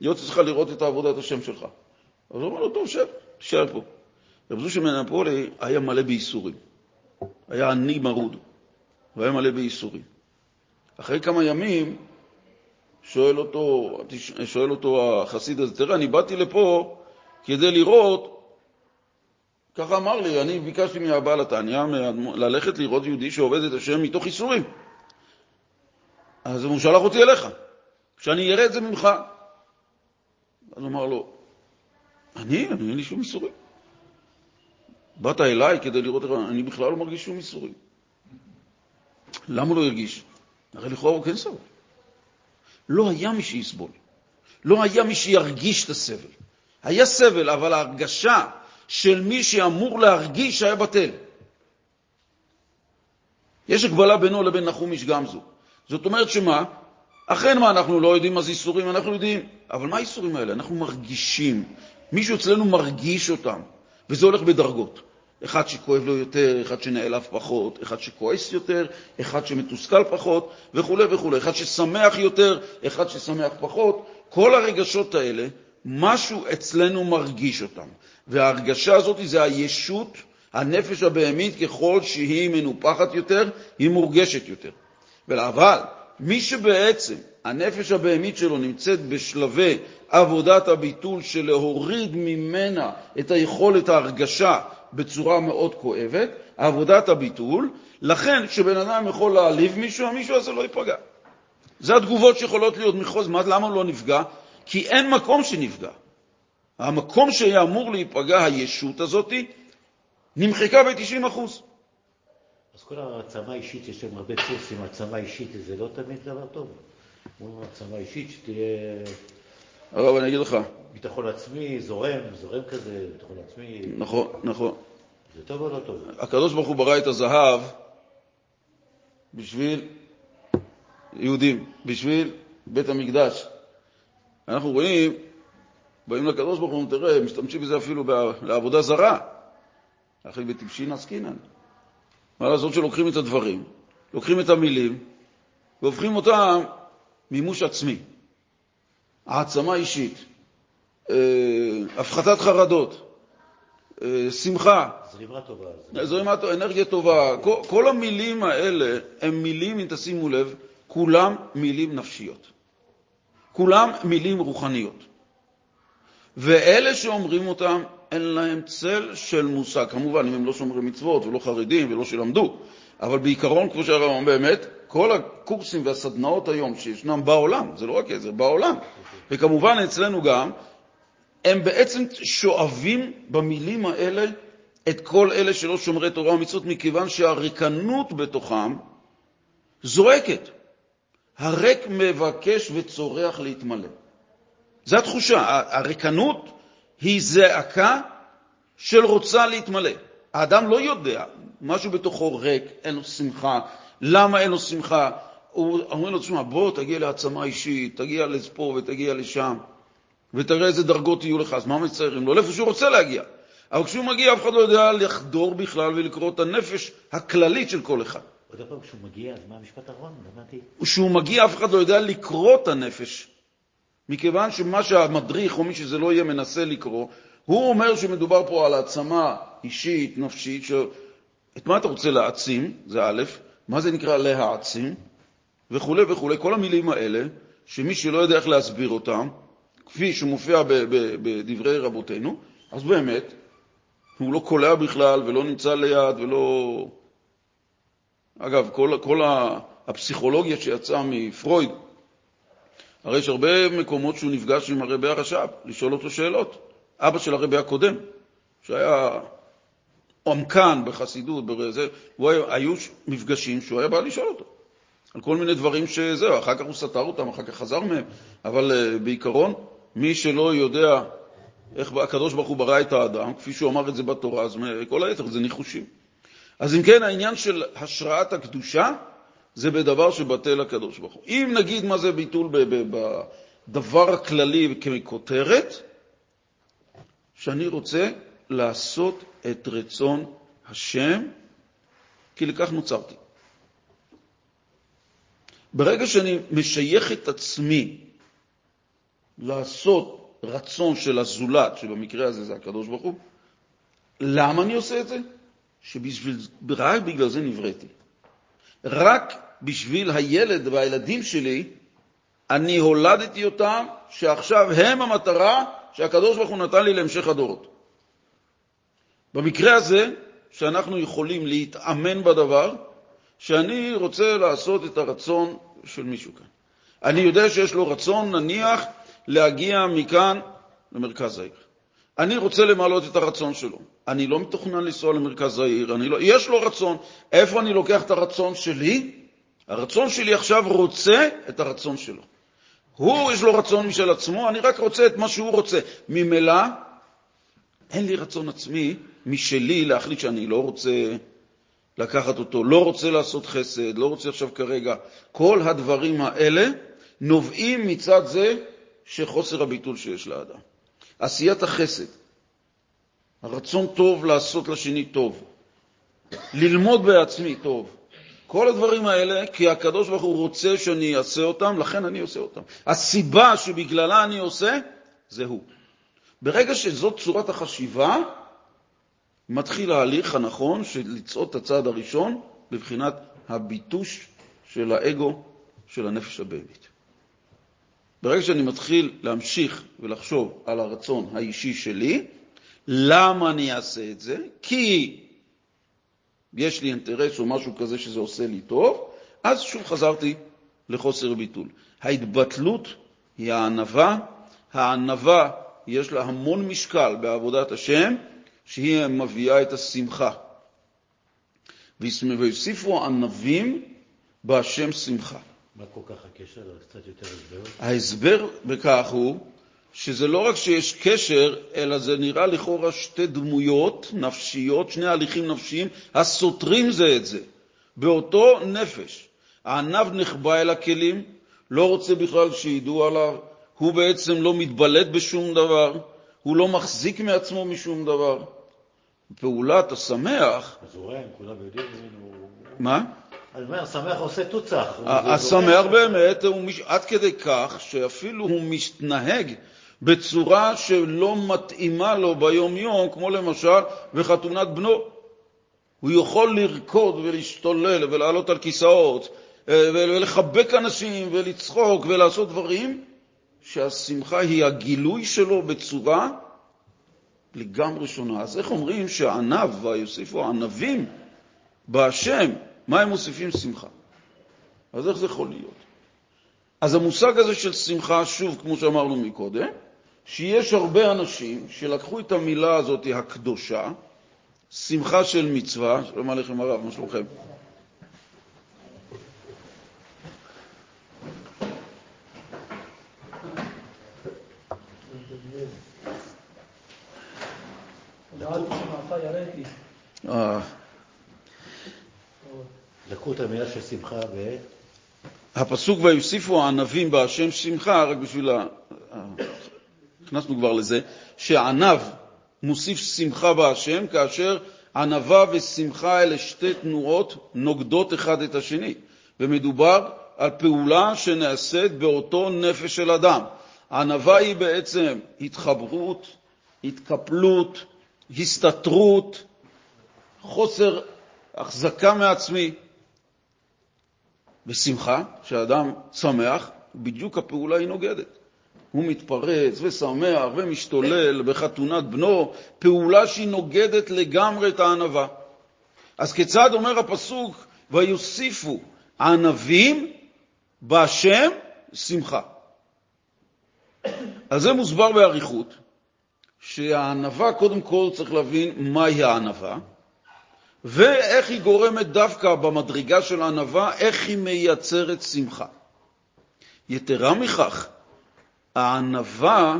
להיות צריכה לראות את עבודת השם שלך. אז הוא אמר לו, טוב, שב, תשאר פה. רב זושה מהניפולי היה מלא בייסורים. היה עני מרוד, והיה מלא בייסורים. אחרי כמה ימים, שואל אותו, שואל אותו החסיד הזה, תראה, אני באתי לפה כדי לראות ככה אמר לי, אני ביקשתי מהבעל התניא מהאדמו"ר, ללכת לראות יהודי שעובד את השם מתוך איסורים. אז הוא שלח אותי אליך, שאני אראה את זה ממך. אז הוא אמר לו, אני? אני אין לי שום איסורים. באת אליי כדי לראות איך... אני בכלל לא מרגיש שום איסורים. למה לא הרגיש? הרי לכאורה הוא כן סבל. לא היה מי שיסבול. לא היה מי שירגיש את הסבל. היה סבל, אבל ההרגשה של מי שאמור להרגיש היה בטל. יש הגבלה בינו לבין נחום איש גמזו. זאת אומרת שמה? אכן מה, אנחנו לא יודעים מה זה איסורים, אנחנו יודעים. אבל מה האיסורים האלה? אנחנו מרגישים. מישהו אצלנו מרגיש אותם, וזה הולך בדרגות. אחד שכואב לו יותר, אחד שנעלב פחות, אחד שכועס יותר, אחד שמתוסכל פחות, וכו' וכו', אחד ששמח יותר, אחד ששמח פחות. כל הרגשות האלה, משהו אצלנו מרגיש אותם. וההרגשה הזאת זה הישות, הנפש הבהמית, ככל שהיא מנופחת יותר, היא מורגשת יותר. אבל מי שבעצם הנפש הבהמית שלו נמצאת בשלבי עבודת הביטול של להוריד ממנה את היכולת ההרגשה בצורה מאוד כואבת, עבודת הביטול, לכן כשבן אדם יכול להעליב מישהו, המישהו הזה לא ייפגע. זה התגובות שיכולות להיות מחוז, למה הוא לא נפגע? כי אין מקום שנפגע. המקום שהיה אמור להיפגע, הישות הזאת, נמחקה ב-90%. אז כל העצמה אישית, יש להם הרבה קורסים, העצמה אישית, זה לא תמיד דבר טוב. אומרים העצמה אישית, שתהיה... הרב, אני אגיד לך. ביטחון עצמי, זורם, זורם כזה, ביטחון עצמי. נכון, נכון. זה טוב או לא טוב? הקדוש ברוך הוא ברא את הזהב בשביל יהודים, בשביל בית המקדש. אנחנו רואים, באים לקדוש ברוך הוא, תראה, משתמשים בזה אפילו לעבודה זרה. אחי בטיפשין עסקינן. מה לעשות שלוקחים את הדברים, לוקחים את המילים, והופכים אותם מימוש עצמי, העצמה אישית, אה, הפחתת חרדות, אה, שמחה. זרימה טובה. זרימה טובה, אנרגיה טובה. כל, כל המילים האלה הם מילים, אם תשימו לב, כולם מילים נפשיות. כולם מילים רוחניות. ואלה שאומרים אותם, אין להם צל של מושג. כמובן, אם הם לא שומרים מצוות ולא חרדים ולא שלמדו, אבל בעיקרון, כמו אומר, באמת, כל הקורסים והסדנאות היום שישנם בעולם, זה לא רק זה, בעולם, וכמובן אצלנו גם, הם בעצם שואבים במילים האלה את כל אלה שלא שומרי תורה ומצוות, מכיוון שהריקנות בתוכם זועקת. הריק מבקש וצורח להתמלא. זו התחושה. הריקנות היא זעקה של רוצה להתמלא. האדם לא יודע, משהו בתוכו ריק, אין לו שמחה. למה אין לו שמחה? הוא אומר לו, תשמע, בוא תגיע להעצמה אישית, תגיע לפה ותגיע לשם, ותראה איזה דרגות יהיו לך, אז מה מציירים לו? לאיפה שהוא רוצה להגיע. אבל כשהוא מגיע, אף אחד לא יודע לחדור בכלל ולקרוא את הנפש הכללית של כל אחד. עוד פעם, כשהוא מגיע, אז מה המשפט האחרון? כשהוא מגיע, אף אחד לא יודע לקרוא את הנפש. מכיוון שמה שהמדריך או מי שזה לא יהיה מנסה לקרוא, הוא אומר שמדובר פה על העצמה אישית, נפשית, ש... את מה אתה רוצה להעצים, זה א', מה זה נקרא להעצים, וכו' וכו', כל המילים האלה, שמי שלא יודע איך להסביר אותם, כפי שמופיע בדברי רבותינו, אז באמת, הוא לא קולע בכלל ולא נמצא ליד ולא... אגב, כל, כל הפסיכולוגיה שיצאה מפרויד, הרי יש הרבה מקומות שהוא נפגש עם הרבי הרש"ב, לשאול אותו שאלות. אבא של הרבי הקודם, שהיה עומקן בחסידות, בזה, היה, היו מפגשים שהוא היה בא לשאול אותו על כל מיני דברים שזהו, אחר כך הוא סתר אותם, אחר כך חזר מהם, אבל uh, בעיקרון, מי שלא יודע איך הקדוש ברוך הוא ברא את האדם, כפי שהוא אמר את זה בתורה, אז כל היתר זה ניחושים. אז אם כן, העניין של השראת הקדושה זה בדבר שבטל הקדוש ברוך הוא. אם נגיד מה זה ביטול בדבר הכללי ככותרת, שאני רוצה לעשות את רצון השם, כי לכך נוצרתי. ברגע שאני משייך את עצמי לעשות רצון של הזולת, שבמקרה הזה זה הקדוש ברוך הוא, למה אני עושה את זה? שבשביל, רק בגלל זה נבראתי. רק בשביל הילד והילדים שלי, אני הולדתי אותם, שעכשיו הם המטרה שהקדוש ברוך הוא נתן לי להמשך הדורות. במקרה הזה, שאנחנו יכולים להתאמן בדבר, שאני רוצה לעשות את הרצון של מישהו כאן. אני יודע שיש לו רצון, נניח, להגיע מכאן למרכז העיר. אני רוצה למעלות את הרצון שלו. אני לא מתוכנן לנסוע למרכז העיר, לא, יש לו רצון. איפה אני לוקח את הרצון שלי? הרצון שלי עכשיו רוצה את הרצון שלו. הוא, יש לו רצון משל עצמו, אני רק רוצה את מה שהוא רוצה. ממילא, אין לי רצון עצמי משלי להחליט שאני לא רוצה לקחת אותו, לא רוצה לעשות חסד, לא רוצה עכשיו כרגע. כל הדברים האלה נובעים מצד זה שחוסר הביטול שיש לאדם. עשיית החסד, הרצון טוב לעשות לשני טוב, ללמוד בעצמי טוב, כל הדברים האלה, כי הקדוש ברוך הוא רוצה שאני אעשה אותם, לכן אני עושה אותם. הסיבה שבגללה אני עושה, זה הוא. ברגע שזאת צורת החשיבה, מתחיל ההליך הנכון של לצעוד את הצעד הראשון לבחינת הביטוש של האגו של הנפש הבהמית. ברגע שאני מתחיל להמשיך ולחשוב על הרצון האישי שלי, למה אני אעשה את זה? כי יש לי אינטרס או משהו כזה שזה עושה לי טוב, אז שוב חזרתי לחוסר ביטול. ההתבטלות היא הענבה. הענבה יש לה המון משקל בעבודת השם, שהיא מביאה את השמחה. ויוסיפו ענבים בהשם שמחה. מה כל כך הקשר? קצת יותר הסבר? ההסבר בכך הוא שזה לא רק שיש קשר, אלא זה נראה לכאורה שתי דמויות נפשיות, שני הליכים נפשיים הסותרים זה את זה, באותו נפש. הענב נחבא אל הכלים, לא רוצה בכלל שידעו עליו, הוא בעצם לא מתבלט בשום דבר, הוא לא מחזיק מעצמו משום דבר. פעולת השמח... רואה, כולם יודעים. מה? אני אומר, השמח עושה תוצח. השמח באמת, עד כדי כך שאפילו הוא מתנהג בצורה שלא מתאימה לו ביום-יום, כמו למשל בחתונת בנו. הוא יכול לרקוד ולהשתולל ולעלות על כיסאות אה, ולחבק אנשים ולצחוק ולעשות דברים שהשמחה היא הגילוי שלו בצורה לגמרי שונה. אז איך אומרים שהענב, ויוסיפו ענבים בהשם, מה הם מוסיפים? שמחה. אז איך זה יכול להיות? אז המושג הזה של שמחה, שוב, כמו שאמרנו מקודם, שיש הרבה אנשים שלקחו את המילה הזאת, הקדושה, שמחה של מצווה, שלום עליכם הרב, מה שלומכם? אה. לקחו את המילה של שמחה ו... הפסוק ויוסיפו הענבים בהשם שמחה, רק בשביל הכנסנו כבר לזה, שענב מוסיף שמחה בהשם, כאשר ענבה ושמחה אלה שתי תנועות נוגדות אחד את השני, ומדובר על פעולה שנעשית באותו נפש של אדם. ענבה היא בעצם התחברות, התקפלות, הסתתרות, חוסר החזקה מעצמי. בשמחה, כשאדם שמח, בדיוק הפעולה היא נוגדת. הוא מתפרץ ושמח ומשתולל בחתונת בנו, פעולה שהיא נוגדת לגמרי את הענווה. אז כיצד אומר הפסוק, ויוסיפו ענבים בהשם שמחה. על זה מוסבר באריכות, שהענווה, קודם כל צריך להבין מהי הענווה, ואיך היא גורמת דווקא במדרגה של הענווה, איך היא מייצרת שמחה. יתרה מכך, הענווה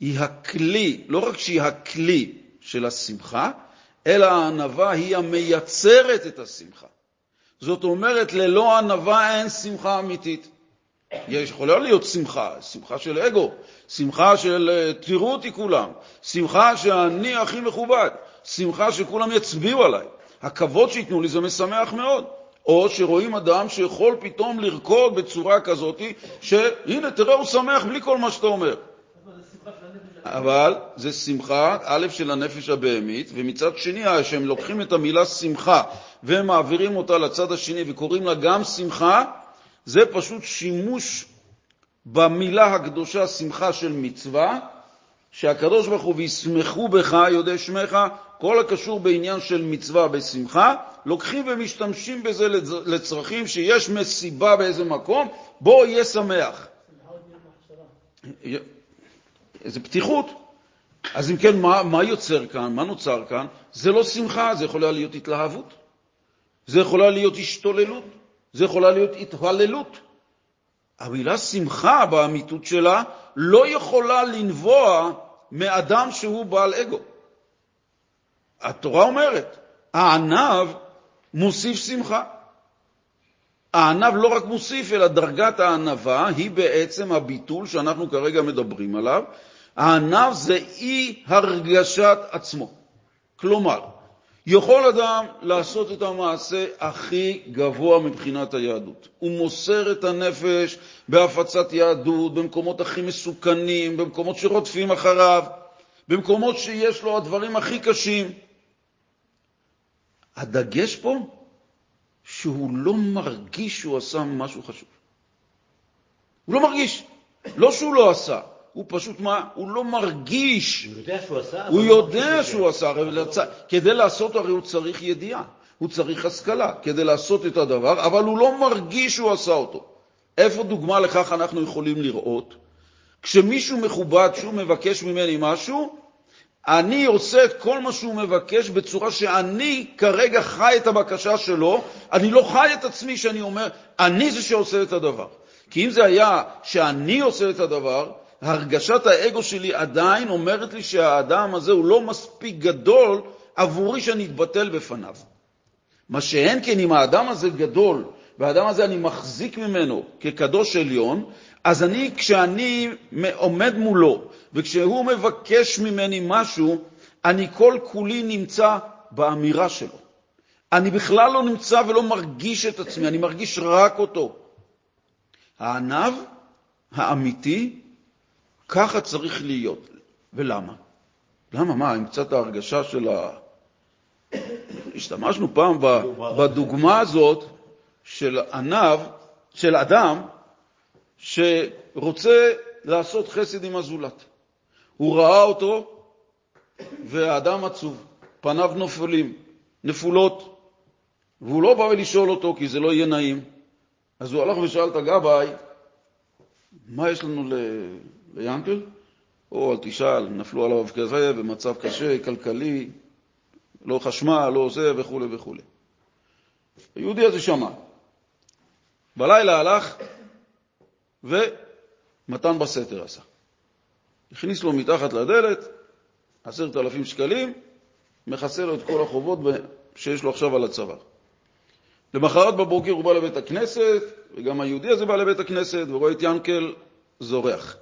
היא הכלי, לא רק שהיא הכלי של השמחה, אלא הענווה היא המייצרת את השמחה. זאת אומרת, ללא ענווה אין שמחה אמיתית. יש, יכולה להיות שמחה, שמחה של אגו, שמחה של אה, תראו אותי כולם, שמחה שאני הכי מכובד, שמחה שכולם יצביעו עליי. הכבוד שייתנו לי זה משמח מאוד. או שרואים אדם שיכול פתאום לרקוד בצורה כזאת, שהנה, תראה, הוא שמח בלי כל מה שאתה אומר. אבל זה שמחה, א', של הנפש הבהמית, ומצד שני, כשהם לוקחים את המלה שמחה ומעבירים אותה לצד השני וקוראים לה גם שמחה, זה פשוט שימוש במלה הקדושה שמחה של מצווה, שהקדוש ברוך הוא וישמחו בך, יודע שמך, כל הקשור בעניין של מצווה בשמחה, לוקחים ומשתמשים בזה לצ- לצרכים שיש מסיבה באיזה מקום, בוא יהיה שמח. איזה פתיחות. אז אם כן, מה, מה יוצר כאן? מה נוצר כאן? זה לא שמחה, זה יכולה להיות התלהבות, זה יכולה להיות השתוללות, זה יכולה להיות התהללות. המילה שמחה באמיתות שלה לא יכולה לנבוע מאדם שהוא בעל אגו. התורה אומרת, הענב מוסיף שמחה. הענב לא רק מוסיף, אלא דרגת הענבה היא בעצם הביטול שאנחנו כרגע מדברים עליו. הענב זה אי הרגשת עצמו. כלומר, יכול אדם לעשות את המעשה הכי גבוה מבחינת היהדות. הוא מוסר את הנפש בהפצת יהדות, במקומות הכי מסוכנים, במקומות שרודפים אחריו, במקומות שיש לו הדברים הכי קשים. הדגש פה, שהוא לא מרגיש שהוא עשה משהו חשוב. הוא לא מרגיש. לא שהוא לא עשה, הוא פשוט מה? הוא לא מרגיש. הוא יודע שהוא עשה, הוא לא יודע שהוא. עשה, הרי כדי לעשות הרי הוא צריך ידיעה, הוא צריך השכלה כדי לעשות את הדבר, אבל הוא לא מרגיש שהוא עשה אותו. איפה דוגמה לכך אנחנו יכולים לראות? כשמישהו מכובד שהוא מבקש ממני משהו, אני עושה את כל מה שהוא מבקש בצורה שאני כרגע חי את הבקשה שלו, אני לא חי את עצמי שאני אומר, אני זה שעושה את הדבר. כי אם זה היה שאני עושה את הדבר, הרגשת האגו שלי עדיין אומרת לי שהאדם הזה הוא לא מספיק גדול עבורי שאני אתבטל בפניו. מה שאין כן אם האדם הזה גדול, והאדם הזה אני מחזיק ממנו כקדוש עליון, אז אני, כשאני עומד מולו, וכשהוא מבקש ממני משהו, אני כל כולי נמצא באמירה שלו. אני בכלל לא נמצא ולא מרגיש את עצמי, אני מרגיש רק אותו. הענב האמיתי, ככה צריך להיות. ולמה? למה? מה, עם קצת ההרגשה של ה... השתמשנו פעם בדוגמה הזאת של ענב, של אדם שרוצה לעשות חסד עם הזולת. הוא ראה אותו והאדם עצוב, פניו נופלים, נפולות, והוא לא בא לשאול אותו כי זה לא יהיה נעים. אז הוא הלך ושאל את הגבאי, מה יש לנו ל- ליענקל? או אל תשאל, נפלו עליו כזה במצב קשה, כלכלי, לא חשמל, לא זה וכו' וכו'. היהודי הזה שמע. בלילה הלך ומתן בסתר עשה. הכניס לו מתחת לדלת עשרת אלפים שקלים, מכסה לו את כל החובות שיש לו עכשיו על הצוואר. למחרת בבוקר הוא בא לבית הכנסת, וגם היהודי הזה בא לבית הכנסת, ורואה את ינקל זורח.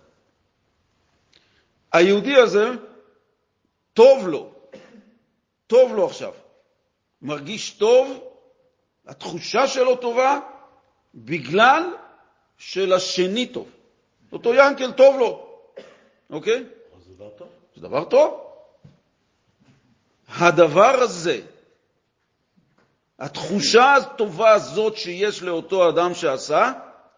היהודי הזה, טוב לו, טוב לו עכשיו. מרגיש טוב, התחושה שלו טובה, בגלל שלשני טוב. אותו ינקל טוב לו, אוקיי? זה דבר טוב. זה דבר טוב. הדבר הזה, התחושה הטובה הזאת שיש לאותו אדם שעשה,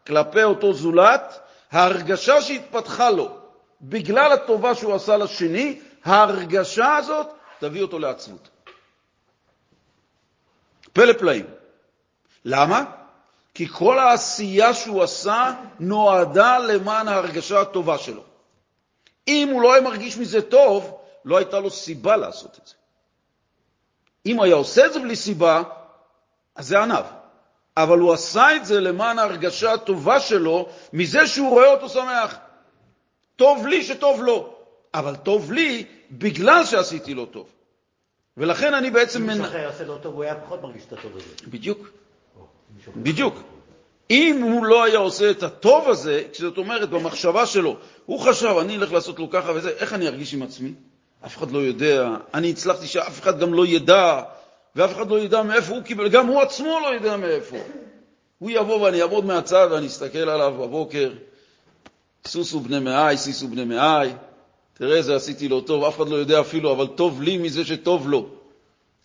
כלפי אותו זולת, ההרגשה שהתפתחה לו בגלל הטובה שהוא עשה לשני, ההרגשה הזאת תביא אותו לעצבות. פלא פלאים. למה? כי כל העשייה שהוא עשה נועדה למען ההרגשה הטובה שלו. אם הוא לא היה מרגיש מזה טוב, לא הייתה לו סיבה לעשות את זה. אם הוא היה עושה את זה בלי סיבה, אז זה ענב. אבל הוא עשה את זה למען ההרגשה הטובה שלו, מזה שהוא רואה אותו שמח. טוב לי שטוב לו, אבל טוב לי בגלל שעשיתי לו טוב. ולכן אני בעצם... אם מישהו אחר יעשה לו טוב, הוא היה פחות מרגיש את הטוב הזה. בדיוק. בדיוק. אם הוא לא היה עושה את הטוב הזה, זאת אומרת, במחשבה שלו, הוא חשב, אני אלך לעשות לו ככה וזה, איך אני ארגיש עם עצמי? אף אחד לא יודע, אני הצלחתי שאף אחד גם לא ידע, ואף אחד לא ידע מאיפה הוא קיבל, גם הוא עצמו לא יודע מאיפה. הוא יבוא ואני אעמוד מהצד ואני אסתכל עליו בבוקר, סוסו בני מאי, סיסו בני מאי, תראה איזה עשיתי לו טוב, אף אחד לא יודע אפילו, אבל טוב לי מזה שטוב לו.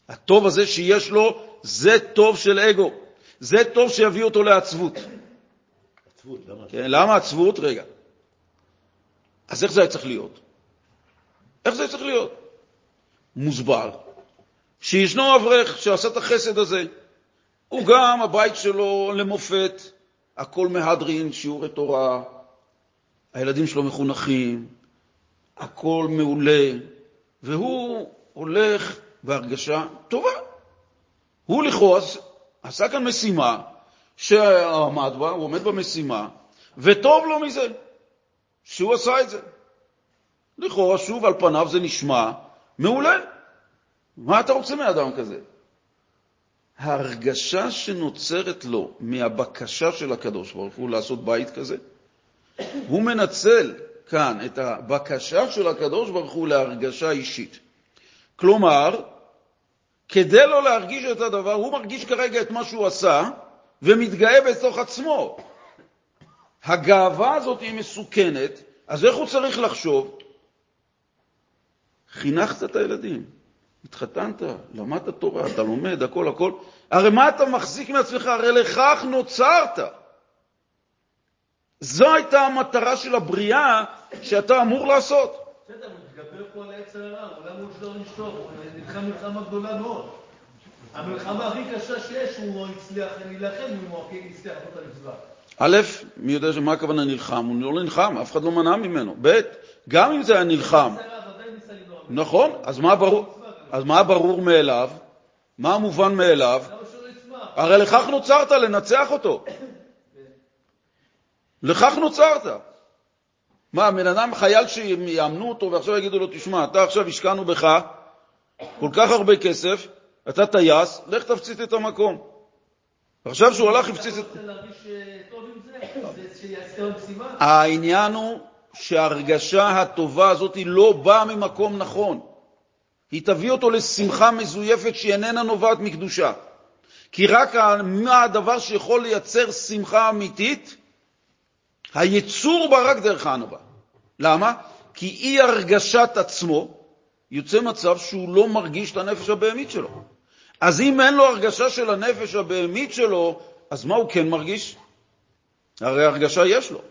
הטוב הזה שיש לו, זה טוב של אגו. זה טוב שיביא אותו לעצבות. עצבות, למה? כן, למה עצבות? רגע. אז איך זה היה צריך להיות? איך זה היה צריך להיות? מוסבר שישנו אברך שעשה את החסד הזה. הוא גם, הבית שלו למופת, הכל מהדרין, שיעורי תורה, הילדים שלו מחונכים, הכל מעולה, והוא הולך בהרגשה טובה. הוא לכאורה עשה כאן משימה שעמד בה, הוא עומד במשימה, וטוב לו מזה שהוא עשה את זה. לכאורה, שוב, על פניו זה נשמע מעולה. מה אתה רוצה מאדם כזה? ההרגשה שנוצרת לו מהבקשה של הקדוש ברוך הוא לעשות בית כזה, הוא מנצל כאן את הבקשה של הקדוש ברוך הוא להרגשה אישית. כלומר, כדי לא להרגיש את הדבר, הוא מרגיש כרגע את מה שהוא עשה ומתגאה בתוך עצמו. הגאווה הזאת היא מסוכנת, אז איך הוא צריך לחשוב? חינכת את הילדים, התחתנת, למדת תורה, אתה לומד, הכל הכל. הרי מה אתה מחזיק מעצמך? הרי לכך נוצרת. זו הייתה המטרה של הבריאה שאתה אמור לעשות. בסדר, מתגבר פה על העץ הרע, עולם הוא שלא הוא נלחם מלחמה גדולה מאוד. המלחמה הכי קשה שיש, הוא הצליח להילחם הוא הצליח לעשות את המצווה. א', מי יודע מה הכוונה נלחם? הוא לא נלחם, אף אחד לא מנע ממנו. ב', גם אם זה היה נלחם. נכון, אז מה ברור, מאליו? מה המובן מאליו? יצמח? הרי לכך נוצרת, לנצח אותו. (coughs) לכך נוצרת. מה, בן אדם חייל שיאמנו אותו ועכשיו יגידו לו, תשמע, אתה עכשיו השקענו בך כל כך הרבה כסף, אתה טייס, לך תפציץ את המקום. עכשיו שהוא הלך, הפציץ את... אתה רוצה להרגיש אה, טוב עם זה? זה שיעשה במשימה? העניין הוא שההרגשה הטובה הזאת היא לא באה ממקום נכון. היא תביא אותו לשמחה מזויפת שהיא איננה נובעת מקדושה. כי רק מה הדבר שיכול לייצר שמחה אמיתית? היצור בה רק דרך הענווה. למה? כי אי הרגשת עצמו יוצא מצב שהוא לא מרגיש את הנפש הבהמית שלו. אז אם אין לו הרגשה של הנפש הבהמית שלו, אז מה הוא כן מרגיש? הרי הרגשה יש לו.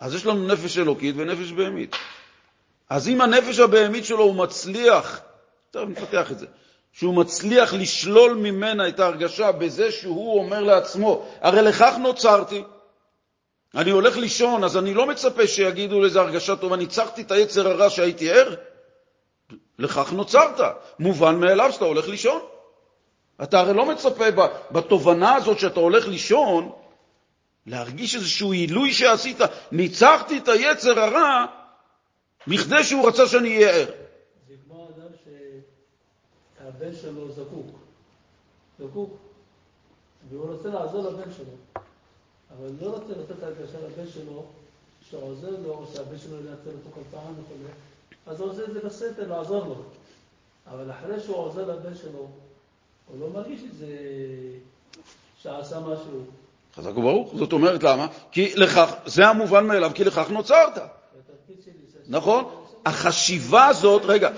אז יש לנו נפש אלוקית ונפש בהמית. אז אם הנפש הבהמית שלו הוא מצליח, תכף נפתח את זה, שהוא מצליח לשלול ממנה את ההרגשה בזה שהוא אומר לעצמו, הרי לכך נוצרתי, אני הולך לישון, אז אני לא מצפה שיגידו לזה הרגשה טובה, ניצחתי את היצר הרע שהייתי ער, לכך נוצרת. מובן מאליו שאתה הולך לישון. אתה הרי לא מצפה בתובנה הזאת שאתה הולך לישון, להרגיש איזשהו עילוי שעשית. ניצחתי את היצר הרע מכדי שהוא רצה שאני אהיה ער. זה כמו אדם שהבן שלו זקוק, זקוק, והוא רוצה לעזור לבן שלו, אבל לא רוצה לתת הרגשה לבן שלו שעוזר לו, או שהבן שלו ינצל אותו כל פעם וכו', אז הוא עושה את זה בסתר, לעזור לו. אבל אחרי שהוא עוזר לבן שלו, הוא לא מרגיש את זה שעשה משהו. חזק וברוך. זאת אומרת, למה? כי לכך, זה המובן מאליו, כי לכך נוצרת. נכון? החשיבה הזאת, רגע,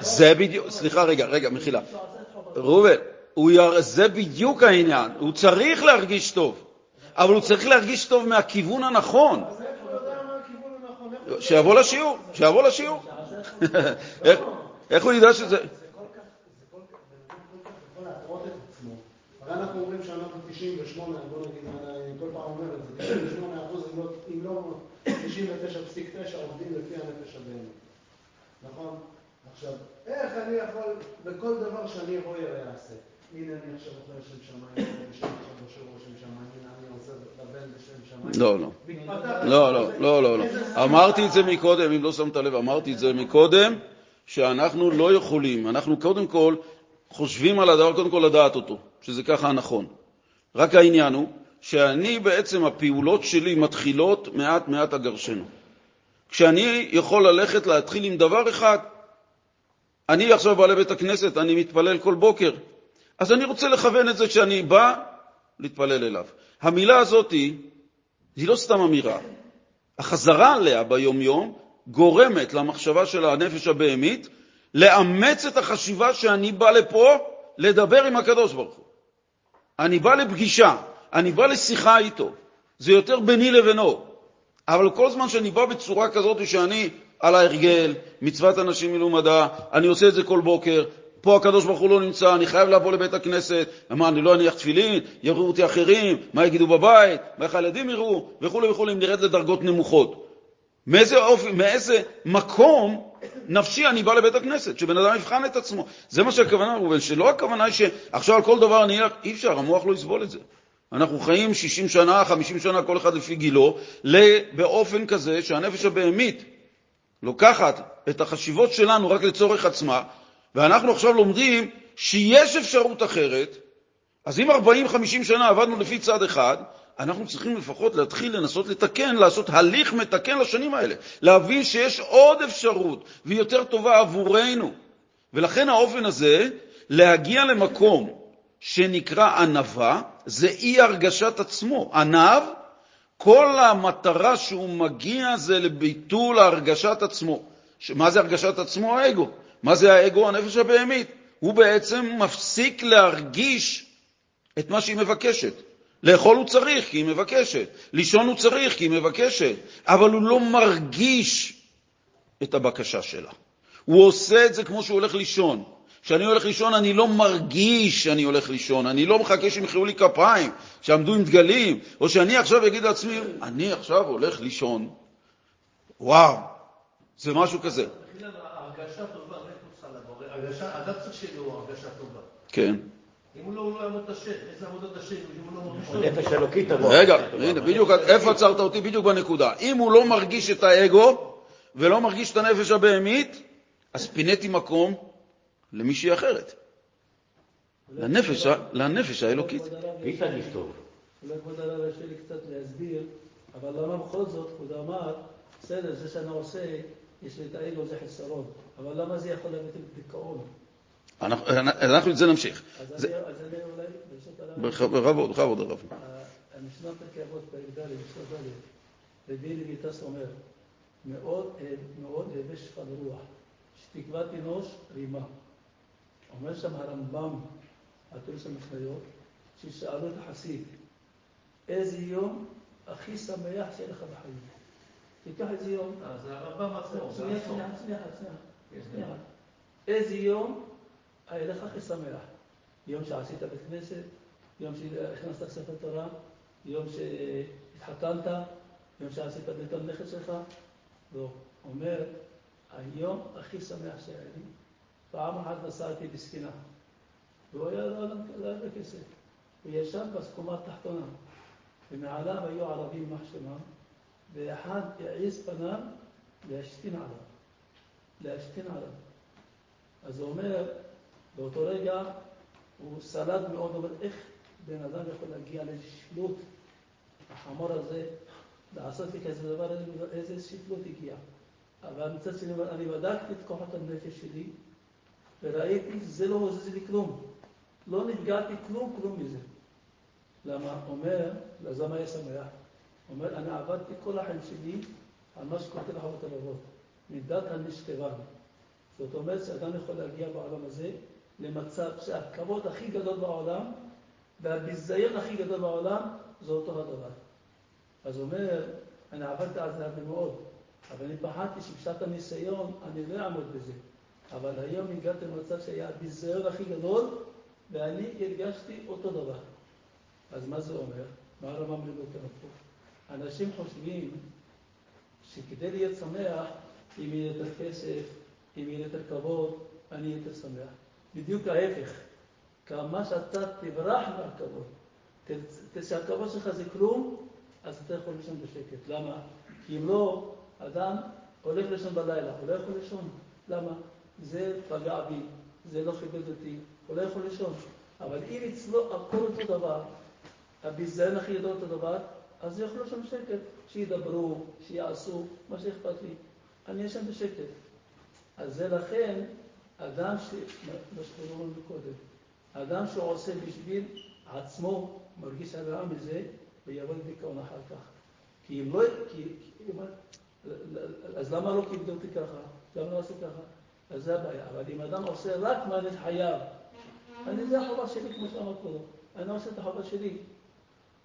זה בדיוק, סליחה רגע, רגע, מחילה. ראובן, זה בדיוק העניין. הוא צריך להרגיש טוב, אבל הוא צריך להרגיש טוב מהכיוון הנכון. שיבוא לשיעור, שיבוא לשיעור. איך- הוא ידע שזה... אנחנו אומרים שאנחנו 98, בוא נגיד, אני כל פעם אומר את זה, 98 אחוז, אם לא, אם לא 99.9 עובדים לפי הנפש הבהמית. נכון? עכשיו, איך אני יכול, בכל דבר שאני רואה אעשה. הנה אני עכשיו אוכל לשם שמיים, עכשיו בשיעור לשם שמיים, הנה אני עושה לבן לשם שמיים. לא, לא. לא, לא, לא, לא, לא. אמרתי את זה מקודם, אם לא שמת לב, אמרתי את זה מקודם, שאנחנו לא יכולים, אנחנו קודם כל חושבים על הדבר, קודם כל לדעת אותו, שזה ככה הנכון. רק העניין הוא שאני בעצם, הפעולות שלי מתחילות מעט מעט אגרשנו. כשאני יכול ללכת להתחיל עם דבר אחד, אני עכשיו בא לבית הכנסת, אני מתפלל כל בוקר, אז אני רוצה לכוון את זה כשאני בא להתפלל אליו. המילה הזאת היא, היא לא סתם אמירה. החזרה עליה ביום-יום גורמת למחשבה של הנפש הבהמית לאמץ את החשיבה שאני בא לפה לדבר עם הקדוש ברוך הוא. אני בא לפגישה, אני בא לשיחה איתו. זה יותר ביני לבינו. אבל כל זמן שאני בא בצורה כזאת שאני על ההרגל, מצוות אנשים מלומדה, אני עושה את זה כל בוקר, פה הקדוש ברוך הוא לא נמצא, אני חייב לבוא לבית הכנסת, מה, אני לא אניח תפילין, יראו אותי אחרים, מה יגידו בבית, מה איך הילדים יראו, וכו' וכו', אם נרד לדרגות נמוכות. מאיזה אופי, מאיזה מקום נפשי אני בא לבית הכנסת, שבן אדם יבחן את עצמו. זה מה שהכוונה, ראובן, שלא הכוונה היא שעכשיו על כל דבר אני אלך, אי אפשר, המוח לא יסבול את זה. אנחנו חיים 60 שנה, 50 שנה, כל אחד לפי גילו, באופן כזה שהנפש הבהמית לוקחת את החשיבות שלנו רק לצורך עצמה, ואנחנו עכשיו לומדים שיש אפשרות אחרת, אז אם 40-50 שנה עבדנו לפי צד אחד, אנחנו צריכים לפחות להתחיל לנסות לתקן, לעשות הליך מתקן לשנים האלה, להבין שיש עוד אפשרות והיא יותר טובה עבורנו. ולכן האופן הזה, להגיע למקום שנקרא ענווה, זה אי הרגשת עצמו. ענב, כל המטרה שהוא מגיע זה לביטול הרגשת עצמו. מה זה הרגשת עצמו? האגו. מה זה האגו? הנפש הבהמית. הוא בעצם מפסיק להרגיש את מה שהיא מבקשת. לאכול הוא צריך כי היא מבקשת, לישון הוא צריך כי היא מבקשת, אבל הוא לא מרגיש את הבקשה שלה. הוא עושה את זה כמו שהוא הולך לישון. כשאני הולך לישון אני לא מרגיש שאני הולך לישון, אני לא מחכה שימחאו לי כפיים, שעמדו עם דגלים, או שאני עכשיו אגיד לעצמי, אני עכשיו הולך לישון. וואו, זה משהו כזה. הרגשה טובה? הרגשה, אדם צריך שיהיה לו הרגשה טובה. כן. אם הוא לא, הוא לא יעמוד את השם, איזה עבודת השם, אם הוא לא מרגיש. נפש אלוקית תבוא. רגע, הנה, בדיוק, איפה עצרת אותי? בדיוק בנקודה. אם הוא לא מרגיש את האגו ולא מרגיש את הנפש הבהמית, אז פיניתי מקום למישהי אחרת. לנפש, לנפש האלוקית. והיא תרגיש טוב. אולי כבוד הרב ירשה לי קצת להסביר, אבל למה בכל זאת, כבוד אמר, בסדר, זה שאני עושה, יש לי את האגו, זה חיסרון, אבל למה זה יכול להביא לדיכאון? אנחנו אנחנו את זה נמשיך. אז אני אז אני אולי, ברשות הרב, בכבוד, בכבוד הרב. המשנה פרקי אבות פרק ד', משנה ד', רבי לויטס אומר, מאוד מאוד הווה שפל רוח, שתקוות אנוש רימה. אומר שם הרמב"ם, התירוץ המכניות, ששאלו את החסיד, איזה יום הכי שמח שיהיה לך בחיים? תיקח איזה יום. אה, זה הרמב"ם עצמו, שנייה, שנייה, שנייה. איזה יום היה לך הכי שמח? יום שעשית בית כנסת, יום שהכנסת ספר תורה, יום שהתחתנת, יום שעשית בית הנכד שלך? לא. אומר, היום הכי שמח שהיה לי, פעם אחת נסעתי בספינה, והוא היה לא לא היה בכסף, הוא ישב בקומה התחתונה, ומעליו היו ערבים יימח שמם, ואחד העיז פניו להשתין עליו, להשתין עליו. אז הוא אומר, באותו רגע הוא סלד מאוד, הוא אומר, איך בן אדם יכול להגיע לאיזו שפלות, החמור הזה, לעשות לי כזה דבר, איזה שפלות הגיע. אבל מצד שני, אני בדקתי את כוחות הנפש שלי, וראיתי שזה לא עוזר לי כלום. לא נפגעתי כלום, כלום מזה. למה? אומר, אז למה היה שמח? אומר, אני עבדתי כל החיים שלי על מה שכותב החוות הלבבות, מידת הנשכבן. זאת אומרת שאדם יכול להגיע בעולם הזה למצב שהכבוד הכי גדול בעולם והביזיון הכי גדול בעולם זה אותו הדבר. אז הוא אומר, אני עבדתי על זה הרבה מאוד, אבל אני פחדתי שבשעת הניסיון אני לא אעמוד בזה. אבל היום הגעתי למצב שהיה הביזיון הכי גדול ואני הרגשתי אותו דבר. אז מה זה אומר? מה הרמב"ם לימד אותנו פה? אנשים חושבים שכדי להיות שמח, אם יהיה יותר כסף, אם יהיה יותר כבוד, אני אהיה יותר שמח. בדיוק ההפך. כמה שאתה תברח מהכבוד, כשהכבוד שלך זה כלום, אז אתה יכול לישון בשקט. למה? כי אם לא, אדם הולך לישון בלילה, הוא לא יכול לישון. למה? זה פגע בי, זה לא כיבד אותי, הוא לא יכול לישון. אבל אם אצלו הכל אותו דבר, הביזיון הכי גדול אותו דבר, אז הוא יכול לישון בשקט. שידברו, שיעשו, מה שאכפת לי. אני ישן בשקט. אז זה לכן, אדם ש... מה לנו קודם, אדם שעושה בשביל עצמו, מרגיש הרעה מזה, ויבוא לדיכאון אחר כך. כי אם לא... כי... כי... אז למה לא כיבדו אותי ככה? למה לא עשו ככה? אז זה הבעיה. אבל אם אדם עושה רק מה אני חייב, אני, זה החובה שלי, כמו שאמרת קודם. אני עושה את החובה שלי.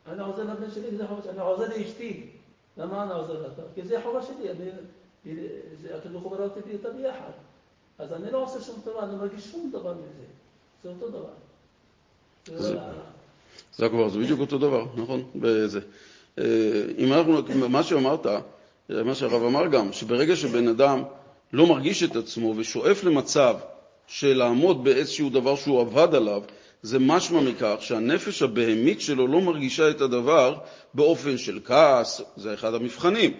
אני עוזר לבן שלי, זה החובה שלי. אני עוזר לאשתי. למה אני עוזר לך? כי זה חובה שלי, אני, זה- הקדוש ברוך הוא אותי איתה ביחד. אז אני לא עושה שום דבר, אני לא מרגיש שום דבר מזה. זה אותו דבר. זה לא- כבר, זה בדיוק אותו דבר, נכון? בזה. אה, אם אנחנו, מה שאמרת, מה שהרב אמר גם, שברגע שבן אדם לא מרגיש את עצמו ושואף למצב של לעמוד באיזשהו דבר שהוא עבד עליו, זה משמע מכך שהנפש הבהמית שלו לא מרגישה את הדבר באופן של כעס, זה אחד המבחנים.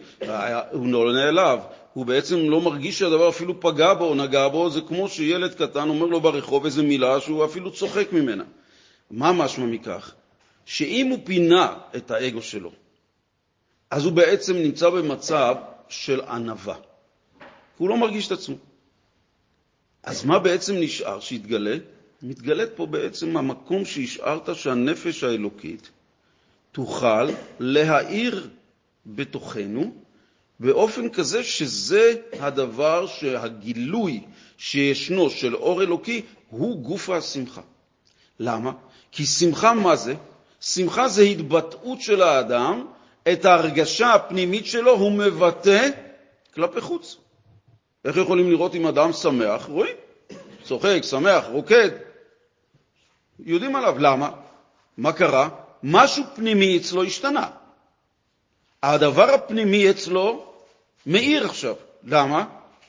הוא לא נעלב, הוא בעצם לא מרגיש שהדבר אפילו פגע בו או נגע בו, זה כמו שילד קטן אומר לו ברחוב איזו מילה שהוא אפילו צוחק ממנה. מה משמע מכך? שאם הוא פינה את האגו שלו, אז הוא בעצם נמצא במצב של ענווה. הוא לא מרגיש את עצמו. אז מה בעצם נשאר שיתגלה? מתגלית פה בעצם המקום שהשארת שהנפש האלוקית תוכל להאיר בתוכנו באופן כזה שזה הדבר שהגילוי שישנו של אור אלוקי הוא גוף השמחה. למה? כי שמחה מה זה? שמחה זה התבטאות של האדם, את ההרגשה הפנימית שלו הוא מבטא כלפי חוץ. איך יכולים לראות אם אדם שמח? רואים, צוחק, שמח, רוקד. יודעים עליו. למה? מה קרה? משהו פנימי אצלו השתנה. הדבר הפנימי אצלו מאיר עכשיו. למה?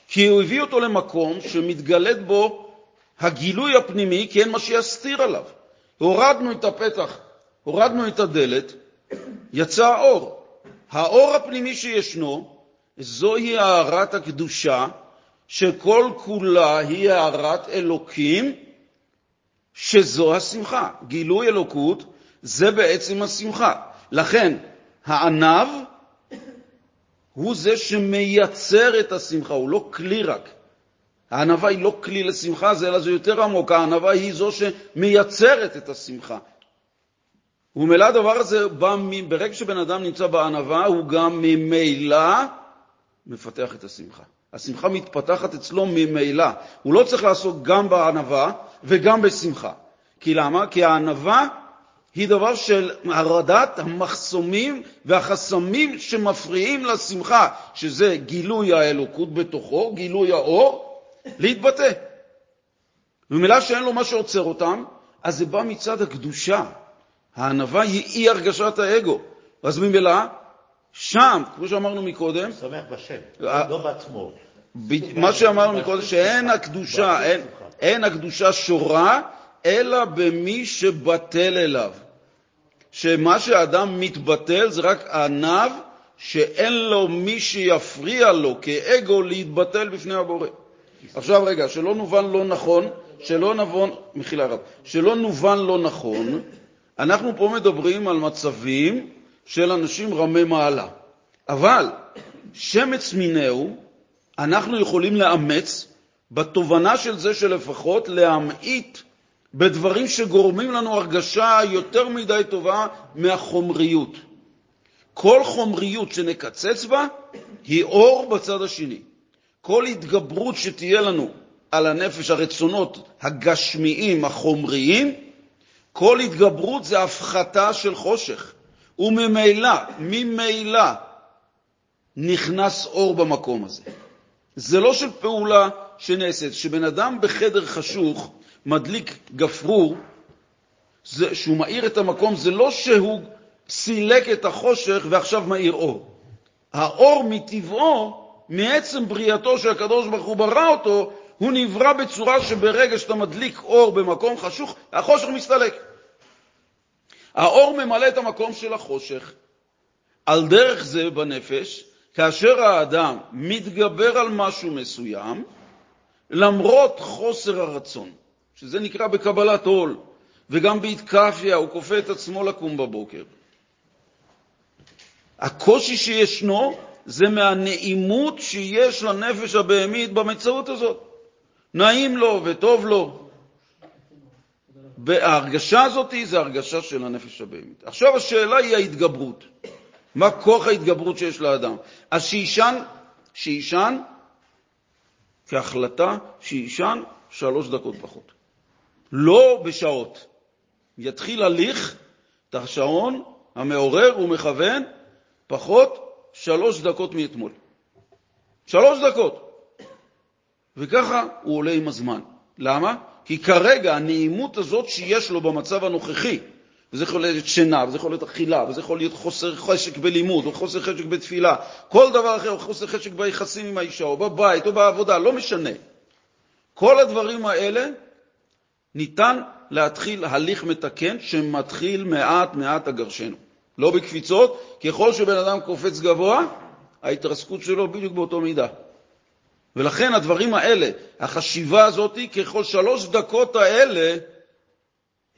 כי הוא הביא אותו למקום שמתגלת בו הגילוי הפנימי, כי אין מה שיסתיר עליו. הורדנו את הפתח, הורדנו את הדלת, יצא האור. האור הפנימי שישנו, זוהי הארת הקדושה, שכל כולה היא הארת אלוקים, שזו השמחה. גילוי אלוקות זה בעצם השמחה. לכן, הענב הוא זה שמייצר את השמחה, הוא לא כלי רק. הענווה היא לא כלי לשמחה, אלא זה יותר עמוק. הענווה היא זו שמייצרת את השמחה. וממילא הדבר הזה בא. ברגע שבן אדם נמצא בענווה, הוא גם ממילא מפתח את השמחה. השמחה מתפתחת אצלו ממילא. הוא לא צריך לעסוק גם בענווה וגם בשמחה. כי למה? כי הענווה היא דבר של הורדת המחסומים והחסמים שמפריעים לשמחה, שזה גילוי האלוקות בתוכו, גילוי האור, להתבטא. וממילא שאין לו מה שעוצר אותם, אז זה בא מצד הקדושה. הענווה היא אי הרגשת האגו. אז ממילא, שם, כמו שאמרנו מקודם, שמח בשם, אה, לא בעצמו. מה שאמרנו מקודם, שאין הקדושה, אין, אין הקדושה שורה, אלא במי שבטל אליו. שמה שאדם מתבטל זה רק עניו שאין לו מי שיפריע לו כאגו להתבטל בפני הבורא. עכשיו רגע, שלא נובן לא נכון, שלא נבון, מחילה רב, שלא נובן לא נכון, אנחנו פה מדברים על מצבים של אנשים רמי מעלה. אבל שמץ מינהו אנחנו יכולים לאמץ בתובנה של זה שלפחות להמעיט בדברים שגורמים לנו הרגשה יותר מדי טובה מהחומריות. כל חומריות שנקצץ בה היא אור בצד השני. כל התגברות שתהיה לנו על הנפש, הרצונות הגשמיים, החומריים, כל התגברות זה הפחתה של חושך. וממילא, ממילא, נכנס אור במקום הזה. זה לא של פעולה שנעשית. כשבן אדם בחדר חשוך מדליק גפרור, זה, שהוא מאיר את המקום, זה לא שהוא סילק את החושך ועכשיו מאיר אור. האור מטבעו, מעצם בריאתו שהקדוש ברוך הוא ברא אותו, הוא נברא בצורה שברגע שאתה מדליק אור במקום חשוך, החושך מסתלק. האור ממלא את המקום של החושך. על דרך זה בנפש, כאשר האדם מתגבר על משהו מסוים, למרות חוסר הרצון, שזה נקרא בקבלת עול, וגם בהתקפיה, הוא כופה את עצמו לקום בבוקר. הקושי שישנו זה מהנעימות שיש לנפש הבהמית במציאות הזאת. נעים לו וטוב לו. ההרגשה הזאת זה הרגשה של הנפש הבהמית. עכשיו השאלה היא ההתגברות. מה כוח ההתגברות שיש לאדם? אז שיישן, שיישן כהחלטה שיישן שלוש דקות פחות. לא בשעות. יתחיל הליך את השעון המעורר ומכוון פחות שלוש דקות מאתמול. שלוש דקות. וככה הוא עולה עם הזמן. למה? כי כרגע הנעימות הזאת שיש לו במצב הנוכחי, וזה יכול להיות שינה, וזה יכול להיות אכילה, וזה יכול להיות חוסר חשק בלימוד, או חוסר חשק בתפילה, כל דבר אחר, או חוסר חשק ביחסים עם האישה, או בבית, או בעבודה, לא משנה. כל הדברים האלה ניתן להתחיל הליך מתקן שמתחיל מעט מעט אגרשנו. לא בקפיצות, ככל שבן אדם קופץ גבוה, ההתרסקות שלו בדיוק באותו מידה. ולכן הדברים האלה, החשיבה הזאת, ככל שלוש דקות האלה,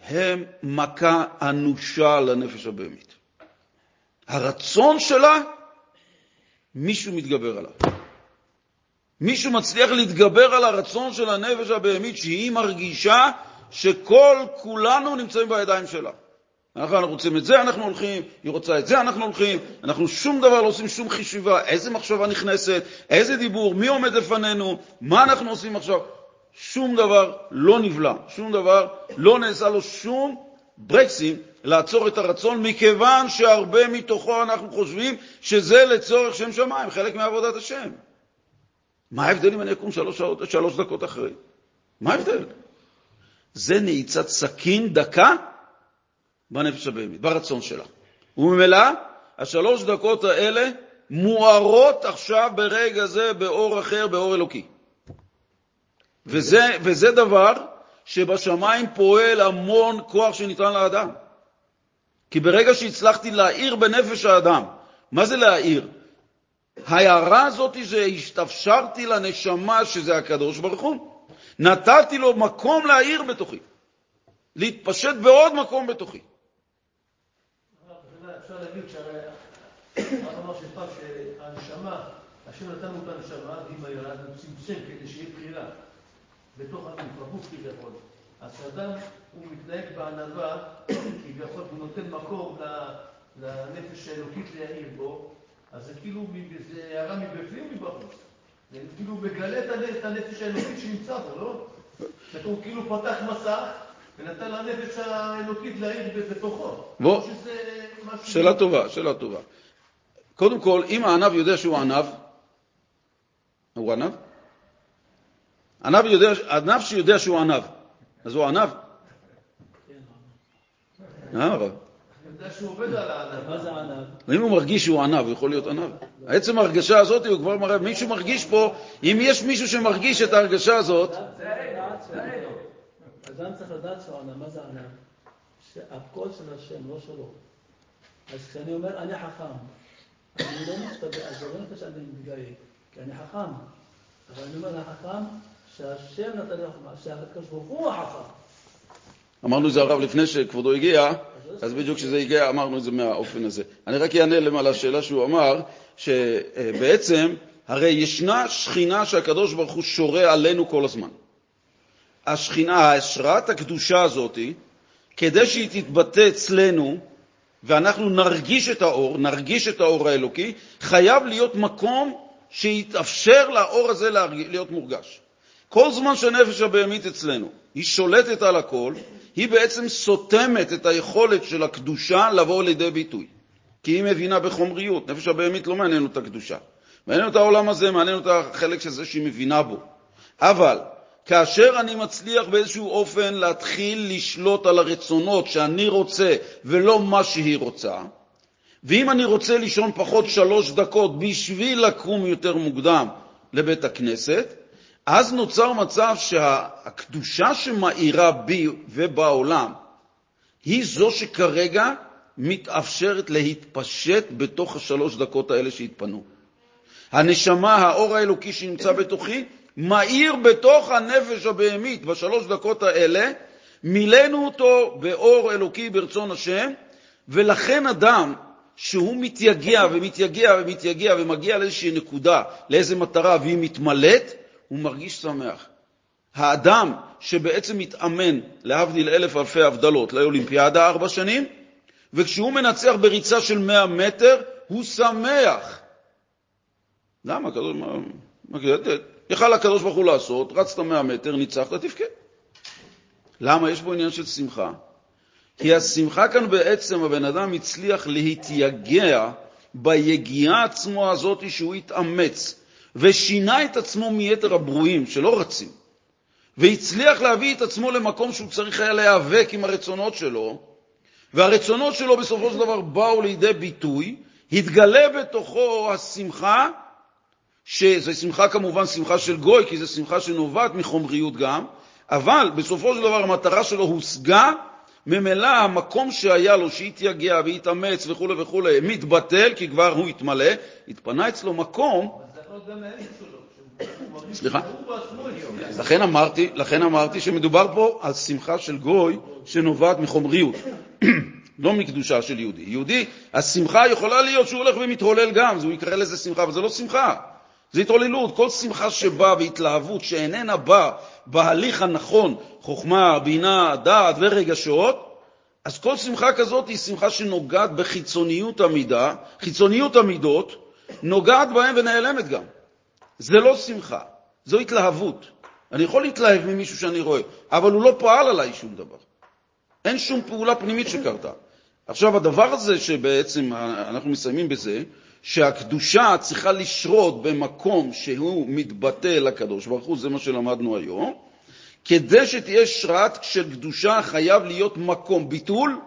הם מכה אנושה לנפש הבהמית. הרצון שלה, מישהו מתגבר עליו. מישהו מצליח להתגבר על הרצון של הנפש הבהמית שהיא מרגישה שכל כולנו נמצאים בידיים שלה. אנחנו, אנחנו רוצים את זה, אנחנו הולכים, היא רוצה את זה, אנחנו הולכים, אנחנו שום דבר לא עושים שום חשיבה, איזה מחשבה נכנסת, איזה דיבור, מי עומד לפנינו, מה אנחנו עושים עכשיו. שום דבר לא נבלע, שום דבר לא נעשה לו שום ברקסים לעצור את הרצון, מכיוון שהרבה מתוכו אנחנו חושבים שזה לצורך שם שמיים, חלק מעבודת השם. מה ההבדל אם אני אקום שלוש, שעות, שלוש דקות אחרי? מה ההבדל? זה נעיצת סכין דקה בנפש הבהמית, ברצון שלה. וממילא, השלוש דקות האלה מוארות עכשיו ברגע זה באור אחר, באור אלוקי. וזה, וזה דבר שבשמיים פועל המון כוח שניתן לאדם. כי ברגע שהצלחתי להאיר בנפש האדם, מה זה להאיר? ההערה הזאת זה השתפשרתי לנשמה שזה הקדוש ברוך הוא. נתתי לו מקום להאיר בתוכי, להתפשט בעוד מקום בתוכי. אפשר להגיד שהרי הרב אמר שפעם שהנשמה, השם נתן לנו את הנשמה, והיא מהירה, הוא צמצם כדי שיהיה בחירה בתוך הגוף כביכול. אז כשאדם הוא מתנהג בענווה, כביכול הוא נותן מקום לנפש האלוקית להעיר בו, אז זה כאילו, זה הערה מבפנים ומבחוץ. זה כאילו מגלה את הנפש האלוקית שנמצא בו, לא? הוא כאילו פתח מסך ונתן לנפש האלוקית להעיר בתוכו. בוא, שאלה טובה, שאלה טובה. קודם כל, אם הענב יודע שהוא ענב, הוא ענב? ענב, יודע, ענב שיודע שהוא ענב, אז הוא ענב? אה, הרב? אם הוא מרגיש שהוא ענב, הוא יכול להיות ענב. עצם ההרגשה הזאת, הוא כבר מראה, מישהו מרגיש פה, אם יש מישהו שמרגיש את ההרגשה הזאת... אדם צריך לדעת שהוא ענב. מה זה ענב? שהקול של השם, לא שלו. אז כשאני אומר, אני חכם, אני לא מסתבר, אז לא נקרא שאני מתגאה, כי אני חכם. אבל אני אומר, אני חכם שהשם נתן לי חכמה, שהקדוש ברוך הוא החכם. אמרנו את זה הרב לפני שכבודו הגיע, אז בדיוק כשזה הגיע אמרנו את זה מהאופן הזה. אני רק אענה למה לשאלה שהוא אמר, שבעצם הרי ישנה שכינה שהקדוש ברוך הוא שורה עלינו כל הזמן. השכינה, השראת הקדושה הזאת, כדי שהיא תתבטא אצלנו ואנחנו נרגיש את האור, נרגיש את האור האלוקי, חייב להיות מקום שיתאפשר לאור הזה להיות מורגש. כל זמן שהנפש הבהמית אצלנו היא שולטת על הכל, היא בעצם סותמת את היכולת של הקדושה לבוא לידי ביטוי. כי היא מבינה בחומריות. נפש הבהמית לא מעניין אותה קדושה. מעניין אותה העולם הזה, מעניין אותה החלק של זה שהיא מבינה בו. אבל כאשר אני מצליח באיזשהו אופן להתחיל לשלוט על הרצונות שאני רוצה ולא מה שהיא רוצה, ואם אני רוצה לישון פחות שלוש דקות בשביל לקום יותר מוקדם לבית הכנסת, אז נוצר מצב שהקדושה שמאירה בי ובעולם היא זו שכרגע מתאפשרת להתפשט בתוך השלוש דקות האלה שהתפנו. הנשמה, האור האלוקי שנמצא בתוכי, מאיר בתוך הנפש הבהמית בשלוש דקות האלה, מילאנו אותו באור אלוקי ברצון השם, ולכן אדם שהוא מתייגע ומתייגע ומתייגע ומגיע לאיזושהי נקודה, לאיזו מטרה, והיא מתמלאת, הוא מרגיש שמח. האדם שבעצם מתאמן, להבדיל אלף אלפי הבדלות, לאולימפיאדה ארבע שנים, וכשהוא מנצח בריצה של מאה מטר, הוא שמח. למה? יכל הקדוש ברוך הוא לעשות, רצת מאה מטר, ניצחת, תבכה. למה? יש בו עניין של שמחה. כי השמחה כאן בעצם, הבן אדם הצליח להתייגע ביגיעה עצמו הזאת שהוא התאמץ ושינה את עצמו מיתר הברואים שלא רצים, והצליח להביא את עצמו למקום שהוא צריך היה להיאבק עם הרצונות שלו, והרצונות שלו בסופו של דבר באו לידי ביטוי, התגלה בתוכו השמחה, שזו שמחה כמובן שמחה של גוי, כי זו שמחה שנובעת מחומריות גם, אבל בסופו של דבר המטרה שלו הושגה, ממילא המקום שהיה לו, שהתייגע והתאמץ וכו' וכו', מתבטל, כי כבר הוא התמלא, התפנה אצלו מקום, מרגיש סליחה? לכן אמרתי, לכן אמרתי שמדובר פה על שמחה של גוי שנובעת מחומריות, (clears throat) לא מקדושה של יהודי. יהודי, השמחה יכולה להיות שהוא הולך ומתהולל גם, הוא יקרא לזה שמחה, אבל זה לא שמחה, זה התעוללות. כל שמחה שבאה בהתלהבות, שאיננה באה בהליך הנכון, חוכמה, בינה, דעת ורגשות, אז כל שמחה כזאת היא שמחה שנוגעת בחיצוניות המידה, חיצוניות המידות, נוגעת בהם ונעלמת גם. זה לא שמחה, זו התלהבות. אני יכול להתלהב ממישהו שאני רואה, אבל הוא לא פעל עליי שום דבר. אין שום פעולה פנימית שקרתה. עכשיו, הדבר הזה שבעצם אנחנו מסיימים בזה, שהקדושה צריכה לשרות במקום שהוא מתבטא לקדוש ברוך הוא, זה מה שלמדנו היום, כדי שתהיה שרת של קדושה חייב להיות מקום. ביטול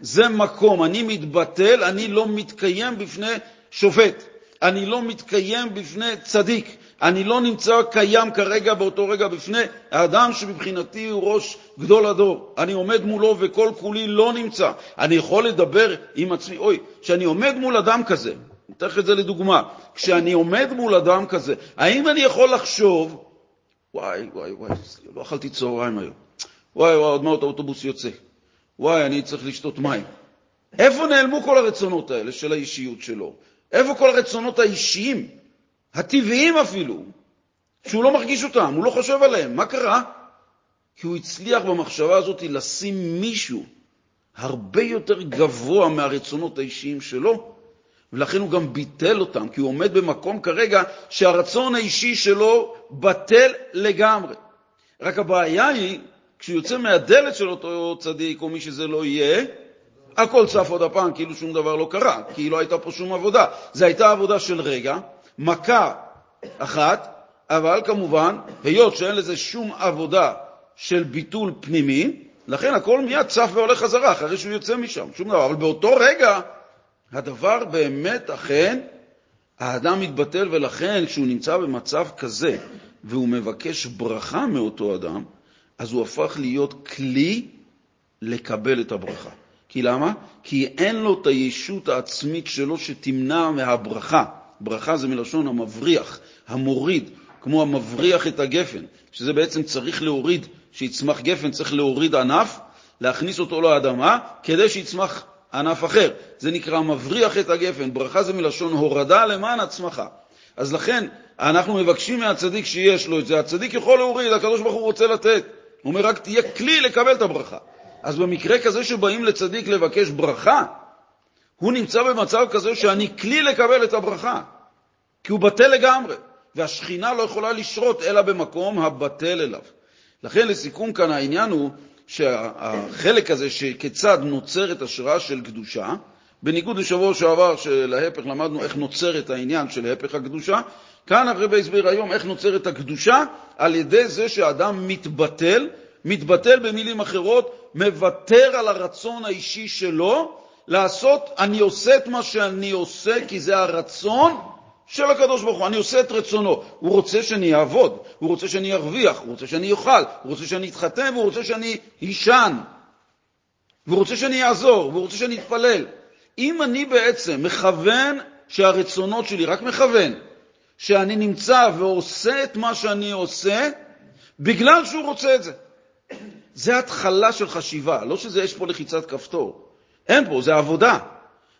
זה מקום. אני מתבטל, אני לא מתקיים בפני שופט. אני לא מתקיים בפני צדיק. אני לא נמצא קיים כרגע באותו רגע בפני האדם שמבחינתי הוא ראש גדול הדור. אני עומד מולו וכל כולי לא נמצא. אני יכול לדבר עם עצמי, אוי, כשאני עומד מול אדם כזה, אתן לך את זה לדוגמה, כשאני עומד מול אדם כזה, האם אני יכול לחשוב, וואי, וואי, וואי, לא אכלתי צהריים היום, וואי, וואי, עוד מעט האוטובוס יוצא, וואי, אני צריך לשתות מים. איפה נעלמו כל הרצונות האלה של האישיות שלו? איפה כל הרצונות האישיים, הטבעיים אפילו, שהוא לא מרגיש אותם, הוא לא חושב עליהם? מה קרה? כי הוא הצליח במחשבה הזאת לשים מישהו הרבה יותר גבוה מהרצונות האישיים שלו, ולכן הוא גם ביטל אותם, כי הוא עומד במקום כרגע שהרצון האישי שלו בטל לגמרי. רק הבעיה היא, כשהוא יוצא מהדלת של אותו צדיק או מי שזה לא יהיה, הכל צף עוד הפעם כאילו שום דבר לא קרה, כי לא הייתה פה שום עבודה. זו הייתה עבודה של רגע, מכה אחת, אבל כמובן, היות שאין לזה שום עבודה של ביטול פנימי, לכן הכל מיד צף והולך חזרה אחרי שהוא יוצא משם, שום דבר. אבל באותו רגע הדבר באמת, אכן, האדם מתבטל, ולכן כשהוא נמצא במצב כזה והוא מבקש ברכה מאותו אדם, אז הוא הפך להיות כלי לקבל את הברכה. כי למה? כי אין לו את הישות העצמית שלו שתמנע מהברכה. ברכה זה מלשון המבריח, המוריד, כמו המבריח את הגפן, שזה בעצם צריך להוריד, שיצמח גפן צריך להוריד ענף, להכניס אותו לאדמה, כדי שיצמח ענף אחר. זה נקרא מבריח את הגפן. ברכה זה מלשון הורדה למען הצמחה. אז לכן אנחנו מבקשים מהצדיק שיש לו את זה. הצדיק יכול להוריד, הקדוש ברוך הוא רוצה לתת. הוא אומר, רק תהיה כלי לקבל את הברכה. אז במקרה כזה שבאים לצדיק לבקש ברכה, הוא נמצא במצב כזה שאני כלי לקבל את הברכה, כי הוא בטל לגמרי, והשכינה לא יכולה לשרות אלא במקום הבטל אליו. לכן לסיכום כאן העניין הוא שהחלק הזה שכיצד נוצרת השראה של קדושה, בניגוד לשבוע שעבר שלהפך למדנו איך נוצרת העניין של הפך הקדושה, כאן הרבי הסביר היום איך נוצרת הקדושה על ידי זה שאדם מתבטל, מתבטל במילים אחרות, מוותר על הרצון האישי שלו לעשות, אני עושה את מה שאני עושה כי זה הרצון של הקדוש ברוך הוא, אני עושה את רצונו. הוא רוצה שאני אעבוד, הוא רוצה שאני ארוויח, הוא רוצה שאני אוכל, הוא רוצה שאני אתחתן, והוא רוצה שאני אישן, והוא רוצה שאני אעזור, והוא רוצה שאני אתפלל. אם אני בעצם מכוון שהרצונות שלי, רק מכוון, שאני נמצא ועושה את מה שאני עושה, בגלל שהוא רוצה את זה. זה התחלה של חשיבה, לא שזה יש פה לחיצת כפתור. אין פה, זה עבודה.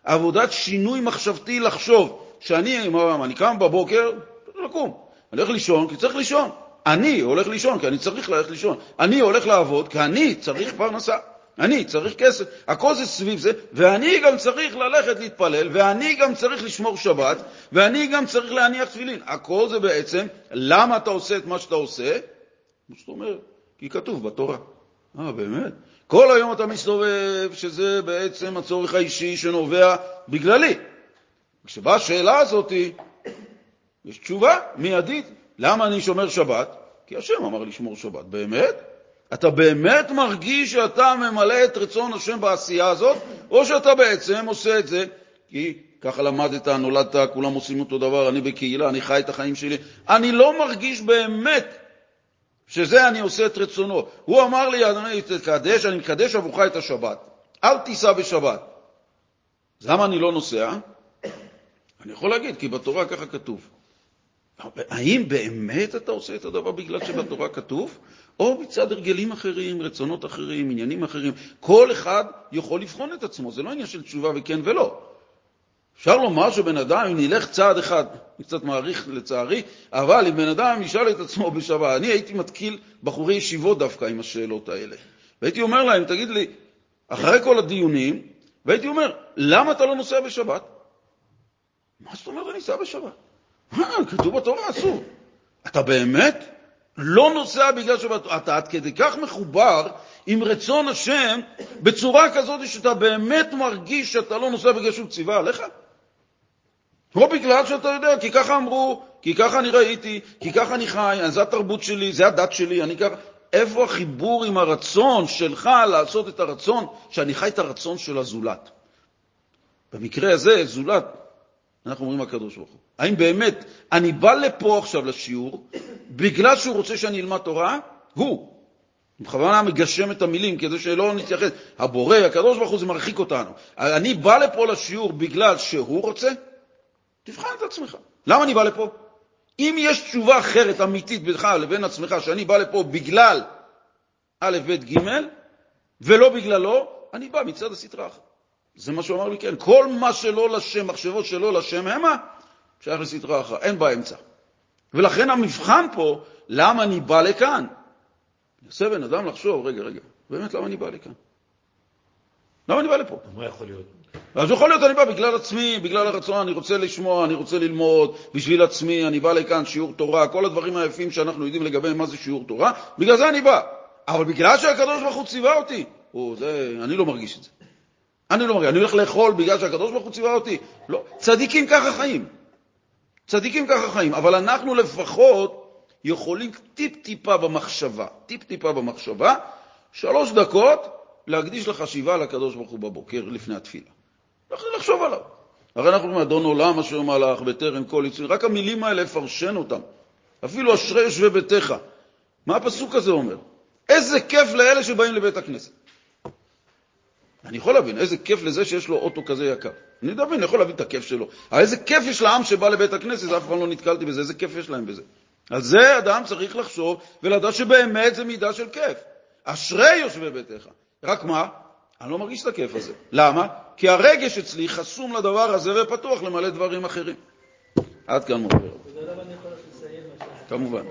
עבודת שינוי מחשבתי לחשוב. שאני מה, אני קם בבוקר, לקום. אני הולך לישון כי צריך לישון. אני הולך לישון כי אני צריך ללכת לישון. אני הולך לעבוד כי אני צריך פרנסה. אני צריך כסף. הכל זה סביב זה, ואני גם צריך ללכת להתפלל, ואני גם צריך לשמור שבת, ואני גם צריך להניח תפילין. הכל זה בעצם, למה אתה עושה את מה שאתה עושה? כמו שאתה אומר, כי כתוב בתורה. אה, באמת? כל היום אתה מסתובב שזה בעצם הצורך האישי שנובע בגללי. כשבאה השאלה הזאת, יש תשובה מיידית. למה אני שומר שבת? כי השם אמר לשמור שבת. באמת? אתה באמת מרגיש שאתה ממלא את רצון השם בעשייה הזאת, או שאתה בעצם עושה את זה כי ככה למדת, נולדת, כולם עושים אותו דבר, אני בקהילה, אני חי את החיים שלי. אני לא מרגיש באמת שזה אני עושה את רצונו. הוא אמר לי, אדוני, תקדש, אני מקדש עבורך את השבת. אל תיסע בשבת. אז למה אני לא נוסע? אני יכול להגיד, כי בתורה ככה כתוב. האם באמת אתה עושה את הדבר בגלל שבתורה כתוב? או מצד הרגלים אחרים, רצונות אחרים, עניינים אחרים. כל אחד יכול לבחון את עצמו, זה לא עניין של תשובה וכן ולא. אפשר לומר שבן אדם, אם נלך צעד אחד, אני קצת מעריך לצערי, אבל אם בן אדם ישאל את עצמו בשבת, אני הייתי מתקיל בחורי ישיבות דווקא עם השאלות האלה. והייתי אומר להם, תגיד לי, אחרי כל הדיונים, והייתי אומר, למה אתה לא נוסע בשבת? מה זאת אומרת אני אסע בשבת? כתוב בתורה, אסור. אתה באמת לא נוסע בגלל שאתה עד כדי כך מחובר עם רצון השם בצורה כזאת שאתה באמת מרגיש שאתה לא נוסע בגלל שהוא ציווה עליך? לא בגלל שאתה יודע, כי ככה אמרו, כי ככה אני ראיתי, כי ככה אני חי, זו התרבות שלי, זו הדת שלי, אני ככה... איפה החיבור עם הרצון שלך לעשות את הרצון, שאני חי את הרצון של הזולת? במקרה הזה, זולת, אנחנו אומרים הקדוש ברוך הוא. האם באמת אני בא לפה עכשיו לשיעור בגלל שהוא רוצה שאני אלמד תורה? הוא. בכוונה מגשם את המילים כדי שלא נתייחס. הבורא, הקדוש ברוך הוא, זה מרחיק אותנו. אני בא לפה לשיעור בגלל שהוא רוצה? תבחן את עצמך. למה אני בא לפה? אם יש תשובה אחרת אמיתית בינך לבין עצמך, שאני בא לפה בגלל א', ב', ג', ולא בגללו, אני בא מצד הסטרה אחת. זה מה שהוא אמר לי, כן. כל מה שלא לשם, מחשבות שלא לשם המה, שייך לסטרה אחת, אין באמצע. ולכן המבחן פה, למה אני בא לכאן? אני עושה בן אדם לחשוב, רגע, רגע, באמת למה אני בא לכאן? למה אני בא לפה? מה יכול להיות? אז יכול להיות אני בא בגלל עצמי, בגלל הרצון, אני רוצה לשמוע, אני רוצה ללמוד, בשביל עצמי, אני בא לכאן, שיעור תורה, כל הדברים היפים שאנחנו יודעים לגבי מה זה שיעור תורה, בגלל זה אני בא. אבל בגלל שהקדוש ברוך הוא ציווה אותי, או, זה, אני לא מרגיש את זה. אני לא מרגיש, אני הולך לאכול בגלל שהקדוש ברוך הוא ציווה אותי. לא, צדיקים ככה חיים. צדיקים ככה חיים, אבל אנחנו לפחות יכולים טיפ-טיפה במחשבה, טיפ-טיפה במחשבה, שלוש דקות להקדיש לחשיבה על הקדוש ברוך הוא בבוקר לפני התפילה. לחשוב עליו. הרי אנחנו אומרים, אדון עולם אשר מלך בטרם כל יצוי, רק המילים האלה, לפרשן אותם. אפילו אשרי יושבי ביתך. מה הפסוק הזה אומר? איזה כיף לאלה שבאים לבית הכנסת. אני יכול להבין, איזה כיף לזה שיש לו אוטו כזה יקר. אני יודע, אני יכול להבין את הכיף שלו. אבל איזה כיף יש לעם שבא לבית הכנסת, אף פעם לא נתקלתי בזה, איזה כיף יש להם בזה. על זה אדם צריך לחשוב ולדעת שבאמת זה מידה של כיף. אשרי יושבי ביתך. רק מה? אני לא מרגיש את הכיף הזה. למה? כי הרגש אצלי חסום לדבר הזה ופתוח למלא דברים אחרים. עד כאן מופיע. כמובן.